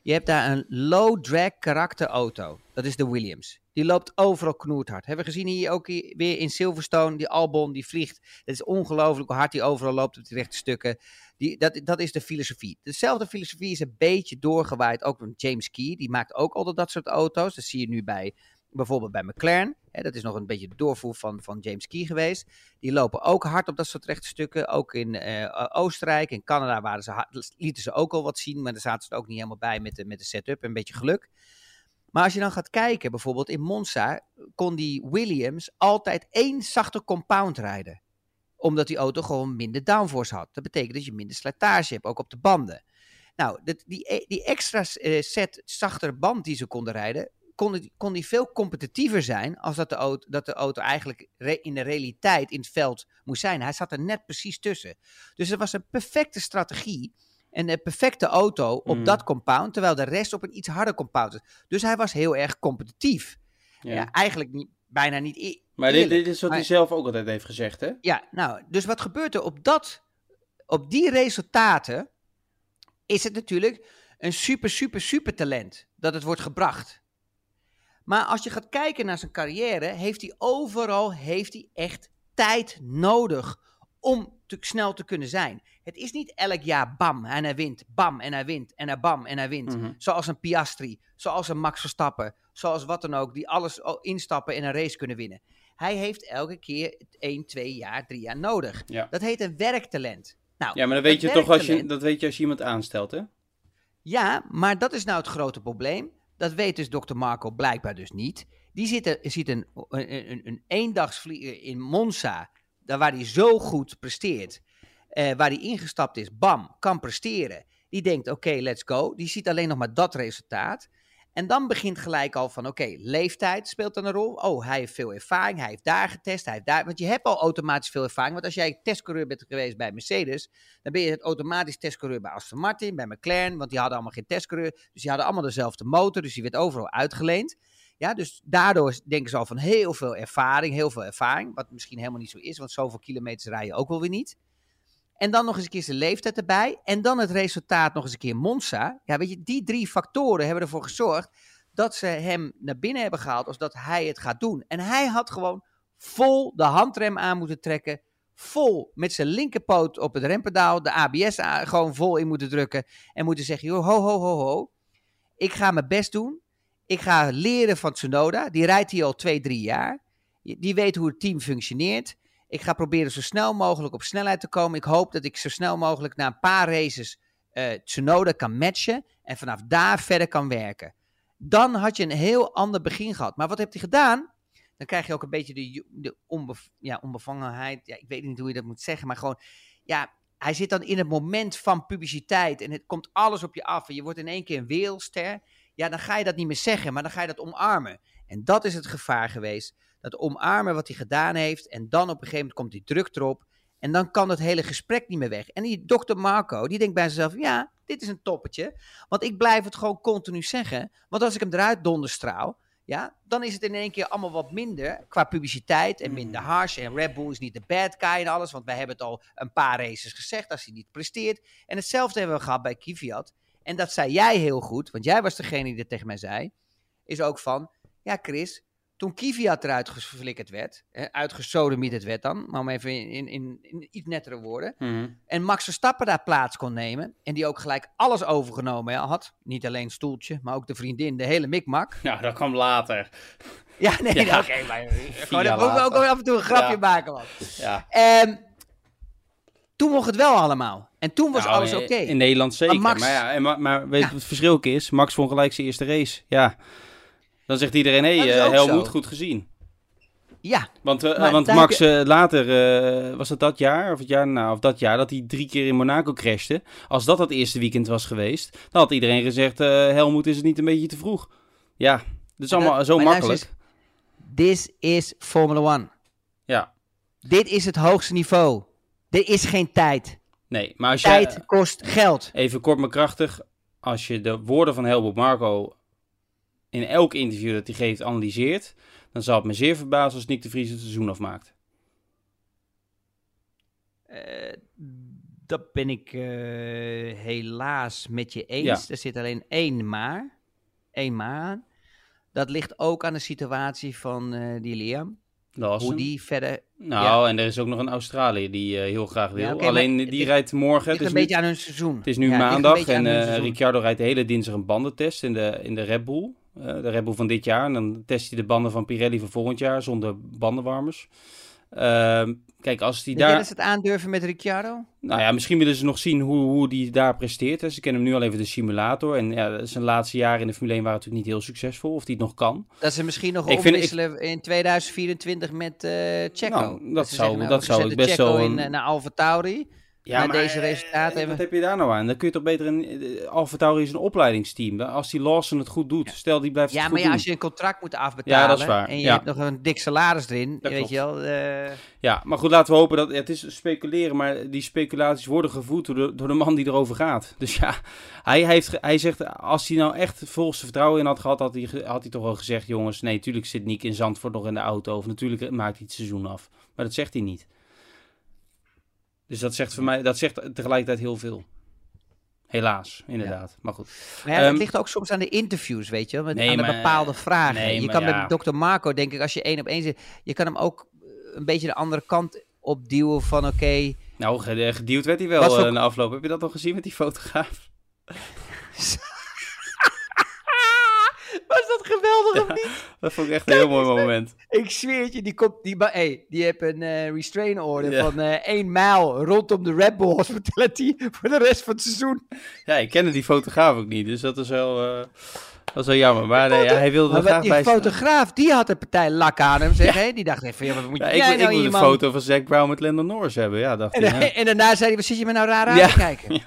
Je hebt daar een low drag karakter auto. Dat is de Williams. Die loopt overal knoerthard. Hebben we gezien hier ook weer in Silverstone. Die Albon die vliegt. Het is ongelooflijk hoe hard die overal loopt op die rechte stukken. Die, dat, dat is de filosofie. Dezelfde filosofie is een beetje doorgewaaid. Ook van James Key. Die maakt ook altijd dat soort auto's. Dat zie je nu bij bijvoorbeeld bij McLaren. Hè, dat is nog een beetje doorvoer van, van James Key geweest. Die lopen ook hard op dat soort rechte Ook in uh, Oostenrijk, in Canada waren ze, lieten ze ook al wat zien. Maar daar zaten ze ook niet helemaal bij met de, met de setup. Een beetje geluk. Maar als je dan gaat kijken, bijvoorbeeld in Monza, kon die Williams altijd één zachte compound rijden. Omdat die auto gewoon minder downforce had. Dat betekent dat je minder slijtage hebt, ook op de banden. Nou, die, die extra eh, set zachter band die ze konden rijden, kon, kon die veel competitiever zijn als dat de, auto, dat de auto eigenlijk in de realiteit in het veld moest zijn. Hij zat er net precies tussen. Dus het was een perfecte strategie en een perfecte auto op mm. dat compound, terwijl de rest op een iets harder compound was. Dus hij was heel erg competitief. Ja, eigenlijk niet, bijna niet e Maar dit, dit, is wat hij zelf ook altijd heeft gezegd, hè? Ja, nou, dus wat gebeurt er op, dat, op die resultaten? Is het natuurlijk een super, super, super talent dat het wordt gebracht. Maar als je gaat kijken naar zijn carrière, heeft hij overal heeft hij echt tijd nodig om te snel te kunnen zijn. Het is niet elk jaar bam en hij wint, bam en hij wint en hij bam en hij wint. Mhm. Zoals een Piastri, zoals een Max Verstappen, zoals wat dan ook, die alles instappen in een race kunnen winnen. Hij heeft elke keer 1, 2 jaar, 3 jaar nodig. Dat heet een werktalent. Nou, ja, maar dat weet je toch als je, dat weet je als je iemand aanstelt, hè? Ja, maar dat is nou het grote probleem. Dat weet dus dokter Marco blijkbaar dus niet. Die zit, ziet een, een, een, een eendagsvlieger in Monza, daar waar hij zo goed presteert, eh, waar hij ingestapt is, bam, kan presteren. Die denkt, oké, let's go. Die ziet alleen nog maar dat resultaat. En dan begint gelijk al van, oké, leeftijd speelt dan een rol. Oh, hij heeft veel ervaring, hij heeft daar getest, hij heeft daar... Want je hebt al automatisch veel ervaring. Want als jij testcoureur bent geweest bij Mercedes, dan ben je het automatisch testcoureur bij Aston Martin, bij McLaren, want die hadden allemaal geen testcoureur. Dus die hadden allemaal dezelfde motor, dus die werd overal uitgeleend. Ja, dus daardoor denken ze al van heel veel ervaring, heel veel ervaring. Wat misschien helemaal niet zo is, want zoveel kilometers rij je ook wel weer niet. En dan nog eens een keer zijn leeftijd erbij. En dan het resultaat nog eens een keer Monza. Ja, weet je, die drie factoren hebben ervoor gezorgd dat ze hem naar binnen hebben gehaald als dat hij het gaat doen. En hij had gewoon vol de handrem aan moeten trekken. Vol met zijn linkerpoot op het rempedaal, de ABS gewoon vol in moeten drukken. En moeten zeggen, joh, ho, ho, ho, ho. Ik ga mijn best doen. Ik ga leren van Tsunoda. Die rijdt hier al twee, drie jaar. Die weet hoe het team functioneert. Ik ga proberen zo snel mogelijk op snelheid te komen. Ik hoop dat ik zo snel mogelijk na een paar races uh, Tsunoda kan matchen. En vanaf daar verder kan werken. Dan had je een heel ander begin gehad. Maar wat heeft hij gedaan? Dan krijg je ook een beetje de, de ja, onbevangenheid. Ja, ik weet niet hoe je dat moet zeggen. Maar gewoon, ja, hij zit dan in het moment van publiciteit. En het komt alles op je af. En je wordt in één keer een wereldster. Ja, dan ga je dat niet meer zeggen. Maar dan ga je dat omarmen. En dat is het gevaar geweest dat omarmen wat hij gedaan heeft. En dan op een gegeven moment komt die druk erop. En dan kan het hele gesprek niet meer weg. En die dokter Marco, die denkt bij zichzelf: ja, dit is een toppetje. Want ik blijf het gewoon continu zeggen. Want als ik hem eruit donderstraal, ja, dan is het in één keer allemaal wat minder qua publiciteit en minder mm. harsh. En Red Bull is niet de bad guy en alles, want wij hebben het al een paar races gezegd als hij niet presteert. En hetzelfde hebben we gehad bij Kvyat. En dat zei jij heel goed, want jij was degene die dat tegen mij zei. Is ook van, ja Chris, toen Kvyat eruit geflikkerd werd, uitgesodemieterd werd dan, maar om even in, in, in, iets nettere woorden, mhm. en Max Verstappen daar plaats kon nemen, en die ook gelijk alles overgenomen had, niet alleen stoeltje, maar ook de vriendin, de hele mikmak. Ja, dat kwam later. Ja, nee, oké, okay, maar gewoon, ook, ook af en toe een grapje maken, man. Ja. Um, toen mocht het wel allemaal. En toen was nou, alles oké. In Nederland zeker. Maar, maar ja, en, maar, maar weet je wat het verschil is? Max vond gelijk zijn eerste race. Ja. Dan zegt iedereen, hé, hey, uh, Helmoet, goed gezien. Ja. Want, uh, want Max uh, later, uh, was het dat jaar, of het jaar nou, of dat jaar, dat hij drie keer in Monaco crashte. Als dat het eerste weekend was geweest, dan had iedereen gezegd, Helmoet is het niet een beetje te vroeg. Ja, dat is allemaal zo makkelijk. This is Formula One. Ja. Dit is het hoogste niveau. Er is geen tijd. Nee, maar als tijd kost geld. Even kort maar krachtig. Als je de woorden van Helmut Marco in elk interview dat hij geeft analyseert, dan zal het me zeer verbazen als Nick de Vries het seizoen afmaakt. Uh, dat ben ik uh, helaas met je eens. Er zit alleen één maar. Eén maar aan. Dat ligt ook aan de situatie van uh, die Liam. Hoe die verder... Nou, en er is ook nog een Australië die uh, heel graag wil. Ja, okay, Alleen die ligt, rijdt morgen. Het is een beetje aan hun seizoen. Het is nu maandag en uh, Ricciardo rijdt de hele dinsdag een bandentest in de, in de Red Bull. Uh, de Red Bull van dit jaar. En dan test hij de banden van Pirelli van volgend jaar zonder bandenwarmers. Ehm, kijk, als die daar... Willen ze het aandurven met Ricciardo? Nou ja, misschien willen ze nog zien hoe, hoe die daar presteert. Ze kennen hem nu al even de simulator. En ja, zijn laatste jaren in de Formule 1 waren natuurlijk niet heel succesvol. Of die het nog kan. Dat ze misschien nog omwisselen in 2024 met uh, Checo. Nou, dat, dat zou, zeggen, nou, dat zou ik best Checo wel... In, uh, naar Alfa Tauri. Ja, maar, deze resultaten hebben. Wat heb je daar nou aan? Dan kun je toch beter een. Eh, Alfa Tauri is een opleidingsteam. Als die Lawson het goed doet, stel die blijft. Ja, maar ja, als je een contract moet afbetalen. Ja, dat is waar. En je hebt nog een dik salaris erin. weet je wel. Uh... Ja, maar goed, laten we hopen dat. het is speculeren, maar die speculaties worden gevoed door de, door de man die erover gaat. Dus ja, hij, heeft, hij zegt. Als hij nou echt volste vertrouwen in had gehad, had hij, had hij toch wel gezegd: jongens, nee, natuurlijk zit Nick in Zandvoort nog in de auto. Of natuurlijk maakt hij het seizoen af. Maar dat zegt hij niet. Dus dat zegt voor mij, dat zegt tegelijkertijd heel veel. Helaas, inderdaad. Maar goed. Maar ja, het ehm, ligt ook soms aan de interviews, weet je, met, aan de bepaalde vragen. je kan met dokter Marco, denk ik, als je één op één zit, je kan hem ook een beetje de andere kant opduwen van oké. nou, geduwd werd hij wel voor... uh, afloop. Heb je dat nog gezien met die fotograaf? Was dat geweldig of niet? Dat vond ik echt een heel mooi moment. Ik zweer het je, die komt, die, hey, die heeft een uh, restrain order van uh, één mijl rondom de Red Bull Hospitality voor de rest van het seizoen. Ja, ik kende die fotograaf ook niet, dus dat is wel... Uh... Dat is wel jammer, maar nee, ja, hij wilde er graag die fotograaf, die had een partij lak aan hem, zeg, ja. Die dacht even, ja, wat moet je ja, ik, nou ik wil een foto van Zack Brown met Landon Norris hebben, ja, dacht en, hij, en daarna zei hij, wat zit je me nou raar aan te kijken?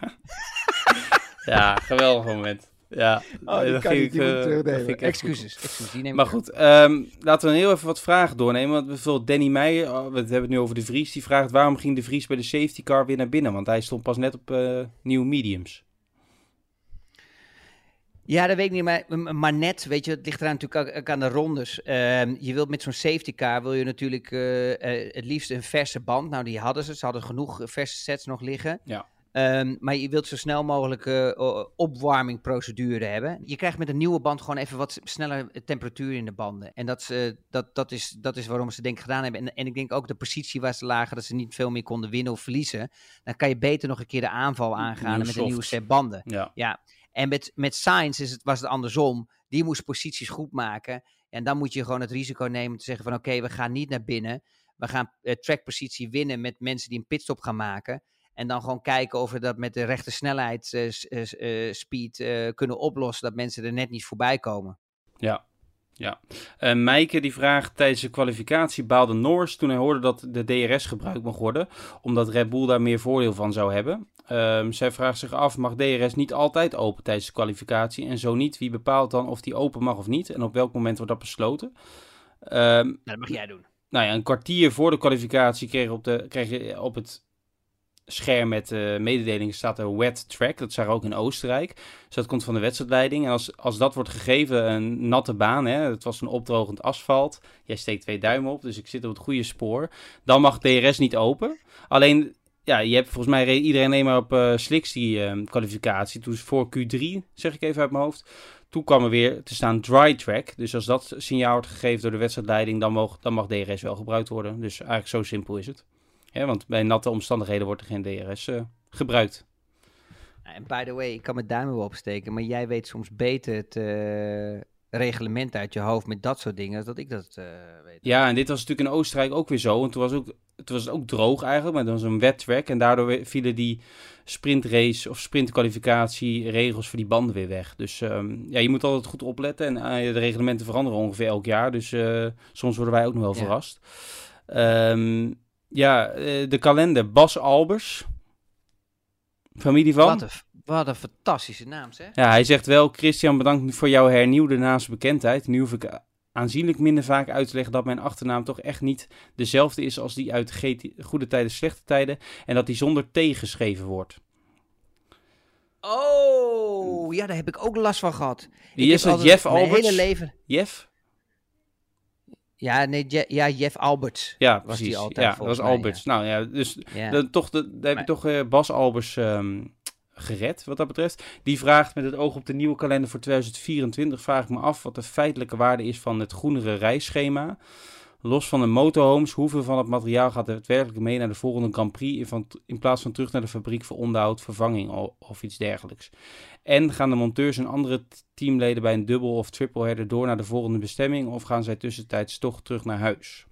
Ja. geweldig moment. Ja, oh, dat ging ik, uh, Excuses, excuses die neem Maar goed, um, laten we heel even wat vragen doornemen. Want bijvoorbeeld Danny Meijer, oh, we hebben het nu over de Vries, die vraagt waarom ging de Vries bij de safety car weer naar binnen? Want hij stond pas net op uh, nieuwe mediums. Ja, dat weet ik niet, maar, maar net, weet je, het ligt eraan natuurlijk ook aan de rondes. Uh, je wilt met zo'n safety car, wil je natuurlijk uh, het liefst een verse band. Nou, die hadden ze, ze hadden genoeg verse sets nog liggen. Ja. Um, maar je wilt zo snel mogelijk uh, opwarmingprocedure hebben. Je krijgt met een nieuwe band gewoon even wat sneller temperatuur in de banden. En dat, uh, dat, dat, is, dat is waarom ze denk ik gedaan hebben. En, en ik denk ook de positie waar ze lagen, dat ze niet veel meer konden winnen of verliezen. Dan kan je beter nog een keer de aanval aangaan met een nieuwe set banden. Ja. ja. En met, met Science is het, was het andersom. Die moest posities goed maken. En dan moet je gewoon het risico nemen te zeggen van oké, we gaan niet naar binnen. We gaan uh, trackpositie winnen met mensen die een pitstop gaan maken. En dan gewoon kijken of we dat met de rechte snelheid, uh, uh, speed, kunnen oplossen. Dat mensen er net niet voorbij komen. Ja, ja. Uh, Meike die vraagt tijdens de kwalificatie baalde Norris toen hij hoorde dat de DRS gebruikt mocht worden, omdat Red Bull daar meer voordeel van zou hebben. Um, zij vraagt zich af, mag DRS niet altijd open tijdens de kwalificatie? En zo niet, wie bepaalt dan of die open mag of niet? En op welk moment wordt dat besloten? Um, nou, dat mag jij doen. Nou ja, een kwartier voor de kwalificatie kreeg, op de, kreeg je op het scherm met uh, mededelingen staat er wet track. Dat zag ook in Oostenrijk. Dus dat komt van de wedstrijdleiding. En als, als dat wordt gegeven, een natte baan, hè, het was een opdrogend asfalt. Jij steekt twee duimen op, dus ik zit op het goede spoor. Dan mag DRS niet open. Alleen, ja, je hebt volgens mij iedereen alleen maar op uh, slicks die uh, kwalificatie. Toen voor Q3, zeg ik even uit mijn hoofd. Toen kwam er weer te staan dry track. Dus als dat signaal wordt gegeven door de wedstrijdleiding, dan mag, dan mag DRS wel gebruikt worden. Dus eigenlijk zo simpel is het. Ja, want bij natte omstandigheden wordt er geen DRS uh, gebruikt. En by the way, ik kan mijn duim wel opsteken, maar jij weet soms beter het uh, reglement uit je hoofd met dat soort dingen, dat ik dat uh, weet. Ja, en dit was natuurlijk in Oostenrijk ook weer zo. Want toen was, ook, het was ook droog eigenlijk, maar dan was een wet track. En daardoor vielen die sprintrace of sprintkwalificatie regels voor die banden weer weg. Dus um, ja, je moet altijd goed opletten. En de reglementen veranderen ongeveer elk jaar. Dus soms worden wij ook nog wel ja. verrast. Um, ja, uh, de kalender Bas Albers. Familie van? Wat een, wat een fantastische naam, zeg. Ja, hij zegt wel, Christian, bedankt voor jouw hernieuwde naamsbekendheid. Nu hoef ik aanzienlijk minder vaak uit te leggen dat mijn achternaam toch echt niet dezelfde is als die uit Goede Tijden, Slechte Tijden. En dat die zonder T geschreven wordt. Oh, ja, daar heb ik ook last van gehad. Die is het Jeff Albers? Mijn hele leven. Jeff? Ja, nee, Je ja, Jeff Alberts. Ja, was precies. altijd, ja, dat was mij, Alberts. Ja. Nou ja, dus ja. Dan, toch de, heb je toch uh, Bas Albers um, gered, wat dat betreft. Die vraagt met het oog op de nieuwe kalender voor 2024, vraag ik me af wat de feitelijke waarde is van het groenere reisschema. Los van de motorhomes, hoeveel van het materiaal gaat daadwerkelijk mee naar de volgende Grand Prix in, plaats van terug naar de fabriek voor onderhoud, vervanging of, of iets dergelijks. En gaan de monteurs en andere teamleden bij een dubbel of triple header door naar de volgende bestemming of gaan zij tussentijds toch terug naar huis?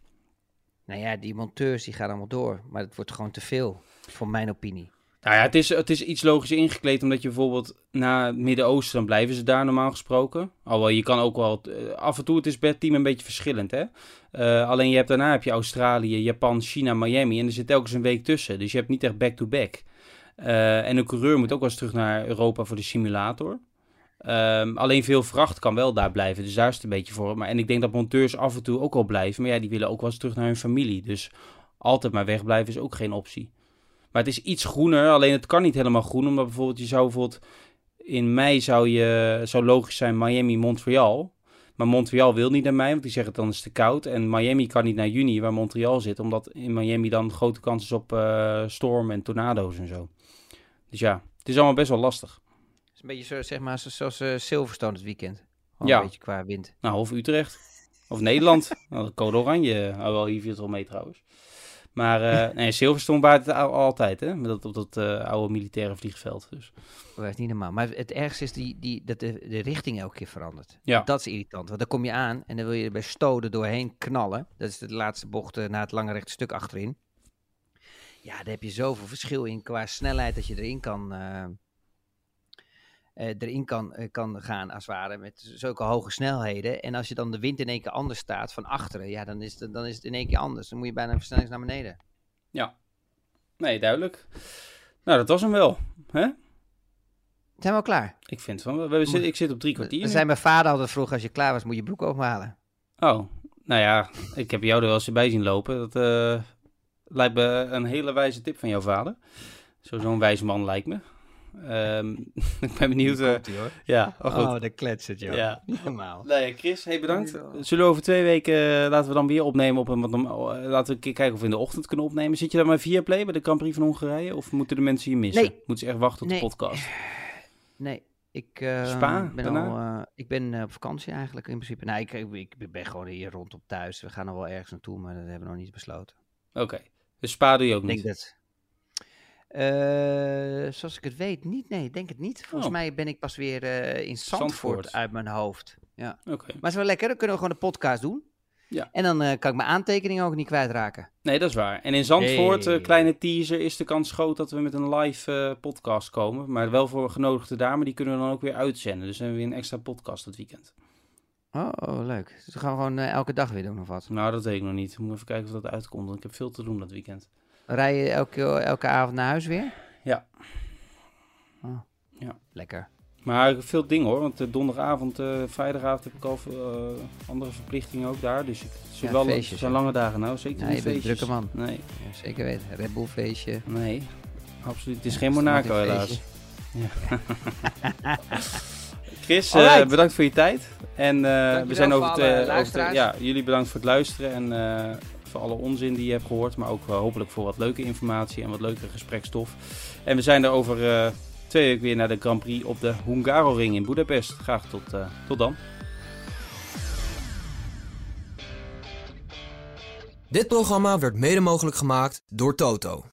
Nou ja, die monteurs die gaan allemaal door, maar het wordt gewoon te veel, voor mijn opinie. Nou ja, het is, het is iets logisch ingekleed, omdat je bijvoorbeeld na het Midden-Oosten, dan blijven ze daar normaal gesproken. Alhoewel, je kan ook wel, uh, af en toe, het is per team een beetje verschillend, hè. Uh, alleen je hebt daarna heb je Australië, Japan, China, Miami en er zit telkens een week tussen. Dus je hebt niet echt back-to-back. -back. Uh, en een coureur moet ook wel eens terug naar Europa voor de simulator. Um, alleen veel vracht kan wel daar blijven, dus daar is het een beetje voor. Maar, en ik denk dat monteurs af en toe ook al blijven, maar ja, die willen ook wel eens terug naar hun familie. Dus altijd maar wegblijven is ook geen optie. Maar het is iets groener, alleen het kan niet helemaal groen, omdat bijvoorbeeld je zou bijvoorbeeld in mei zou je, zou logisch zijn Miami, Montreal. Maar Montreal wil niet naar mei, want die zeggen dan is het te koud. En Miami kan niet naar juni, waar Montreal zit, omdat in Miami dan grote kans is op uh, storm en tornado's en zo. Dus ja, het is allemaal best wel lastig. Het is een beetje zo, zeg maar, zoals uh, Silverstone het weekend. Gewoon ja. een beetje qua wind. Nou, of Utrecht. Of Nederland. nou, code oranje. Oh, wel, hier wel mee trouwens. Maar uh, nee, Silverstone baart het altijd, hè? Met dat, op dat uh, oude militaire vliegveld. Dus. Dat is niet normaal. Maar het ergste is die, die, dat de, de richting elke keer verandert. Ja. Dat is irritant. Want dan kom je aan en dan wil je er bij stoden doorheen knallen. Dat is de laatste bocht uh, na het lange rechte stuk achterin. Ja, daar heb je zoveel verschil in qua snelheid dat je erin kan, erin kan, kan gaan als het ware met zulke hoge snelheden. En als je dan de wind in één keer anders staat van achteren, ja, dan is het, dan is het in één keer anders. Dan moet je bijna een versnelling naar beneden. Ja, nee, duidelijk. Nou, dat was hem wel. Hè? Zijn we al klaar? Ik vind van wel. We ik zit op drie kwartier. Zei mijn vader altijd vroeg, als je klaar was, moet je broek ophalen. Oh, nou ja, ik heb jou er wel eens bij zien lopen. Dat uh, lijkt me een hele wijze tip van jouw vader. Zo'n wijs man lijkt me. Um, ik ben benieuwd. Uh, hoor. Ja, oh, de kletsen, joh. Ja. Helemaal. Nee, Chris, hey, bedankt. Zullen we over twee weken, uh, laten we dan weer opnemen op een, wat, uh, laten we kijken of we in de ochtend kunnen opnemen. Zit je dan maar via play bij de Grand Prix van Hongarije? Of moeten de mensen je missen? Nee. Moeten ze echt wachten op nee. de podcast? Nee. Ik, uh, Spa, ben al, ik ben op vakantie eigenlijk in principe. Nou, ik, ik, ik, ben gewoon hier rondom thuis. We gaan nog wel ergens naartoe, maar dat hebben we nog niet besloten. Oké. Okay. Dus Spa doe je ook ik niet? denk dat... Uh, zoals ik het weet, niet. Nee, ik denk het niet. Volgens oh. mij ben ik pas weer uh, in Zandvoort, Zandvoort, uit mijn hoofd. Ja. Oké. Okay. Maar het is wel lekker, dan kunnen we gewoon een podcast doen. Ja. En dan uh, kan ik mijn aantekeningen ook niet kwijtraken. Nee, dat is waar. En in Zandvoort, Hey. kleine teaser, is de kans groot dat we met een live podcast komen. Maar wel voor genodigde dame, die kunnen we dan ook weer uitzenden. Dus dan hebben we weer een extra podcast dat weekend. Oh, oh leuk. Dus we gaan gewoon elke dag weer doen of wat? Nou, dat weet ik nog niet. We moeten even kijken of dat uitkomt, want ik heb veel te doen dat weekend. Rij je elke, elke avond naar huis weer? Ja. Oh. Ja. Lekker. Maar veel dingen hoor, want uh, donderdagavond, uh, vrijdagavond heb ik al uh, andere verplichtingen ook daar. Dus het zijn Ja, wel feestjes, zijn ja. lange dagen nou, zeker Ja, niet je feestjes. drukke man. Nee, Ja, zeker weten. Red Bull feestje. nee, absoluut. Het is Ja, geen Monaco helaas. feestje. Chris, eh, bedankt voor je tijd. En eh, we zijn over het, eh, ja, jullie bedankt voor het luisteren en eh, voor alle onzin die je hebt gehoord. Maar ook eh, hopelijk voor wat leuke informatie en wat leuke gesprekstof. En we zijn er over eh, twee weken weer naar de Grand Prix op de Hungaroring in Budapest. Graag tot, eh, tot dan. Dit programma werd mede mogelijk gemaakt door Toto.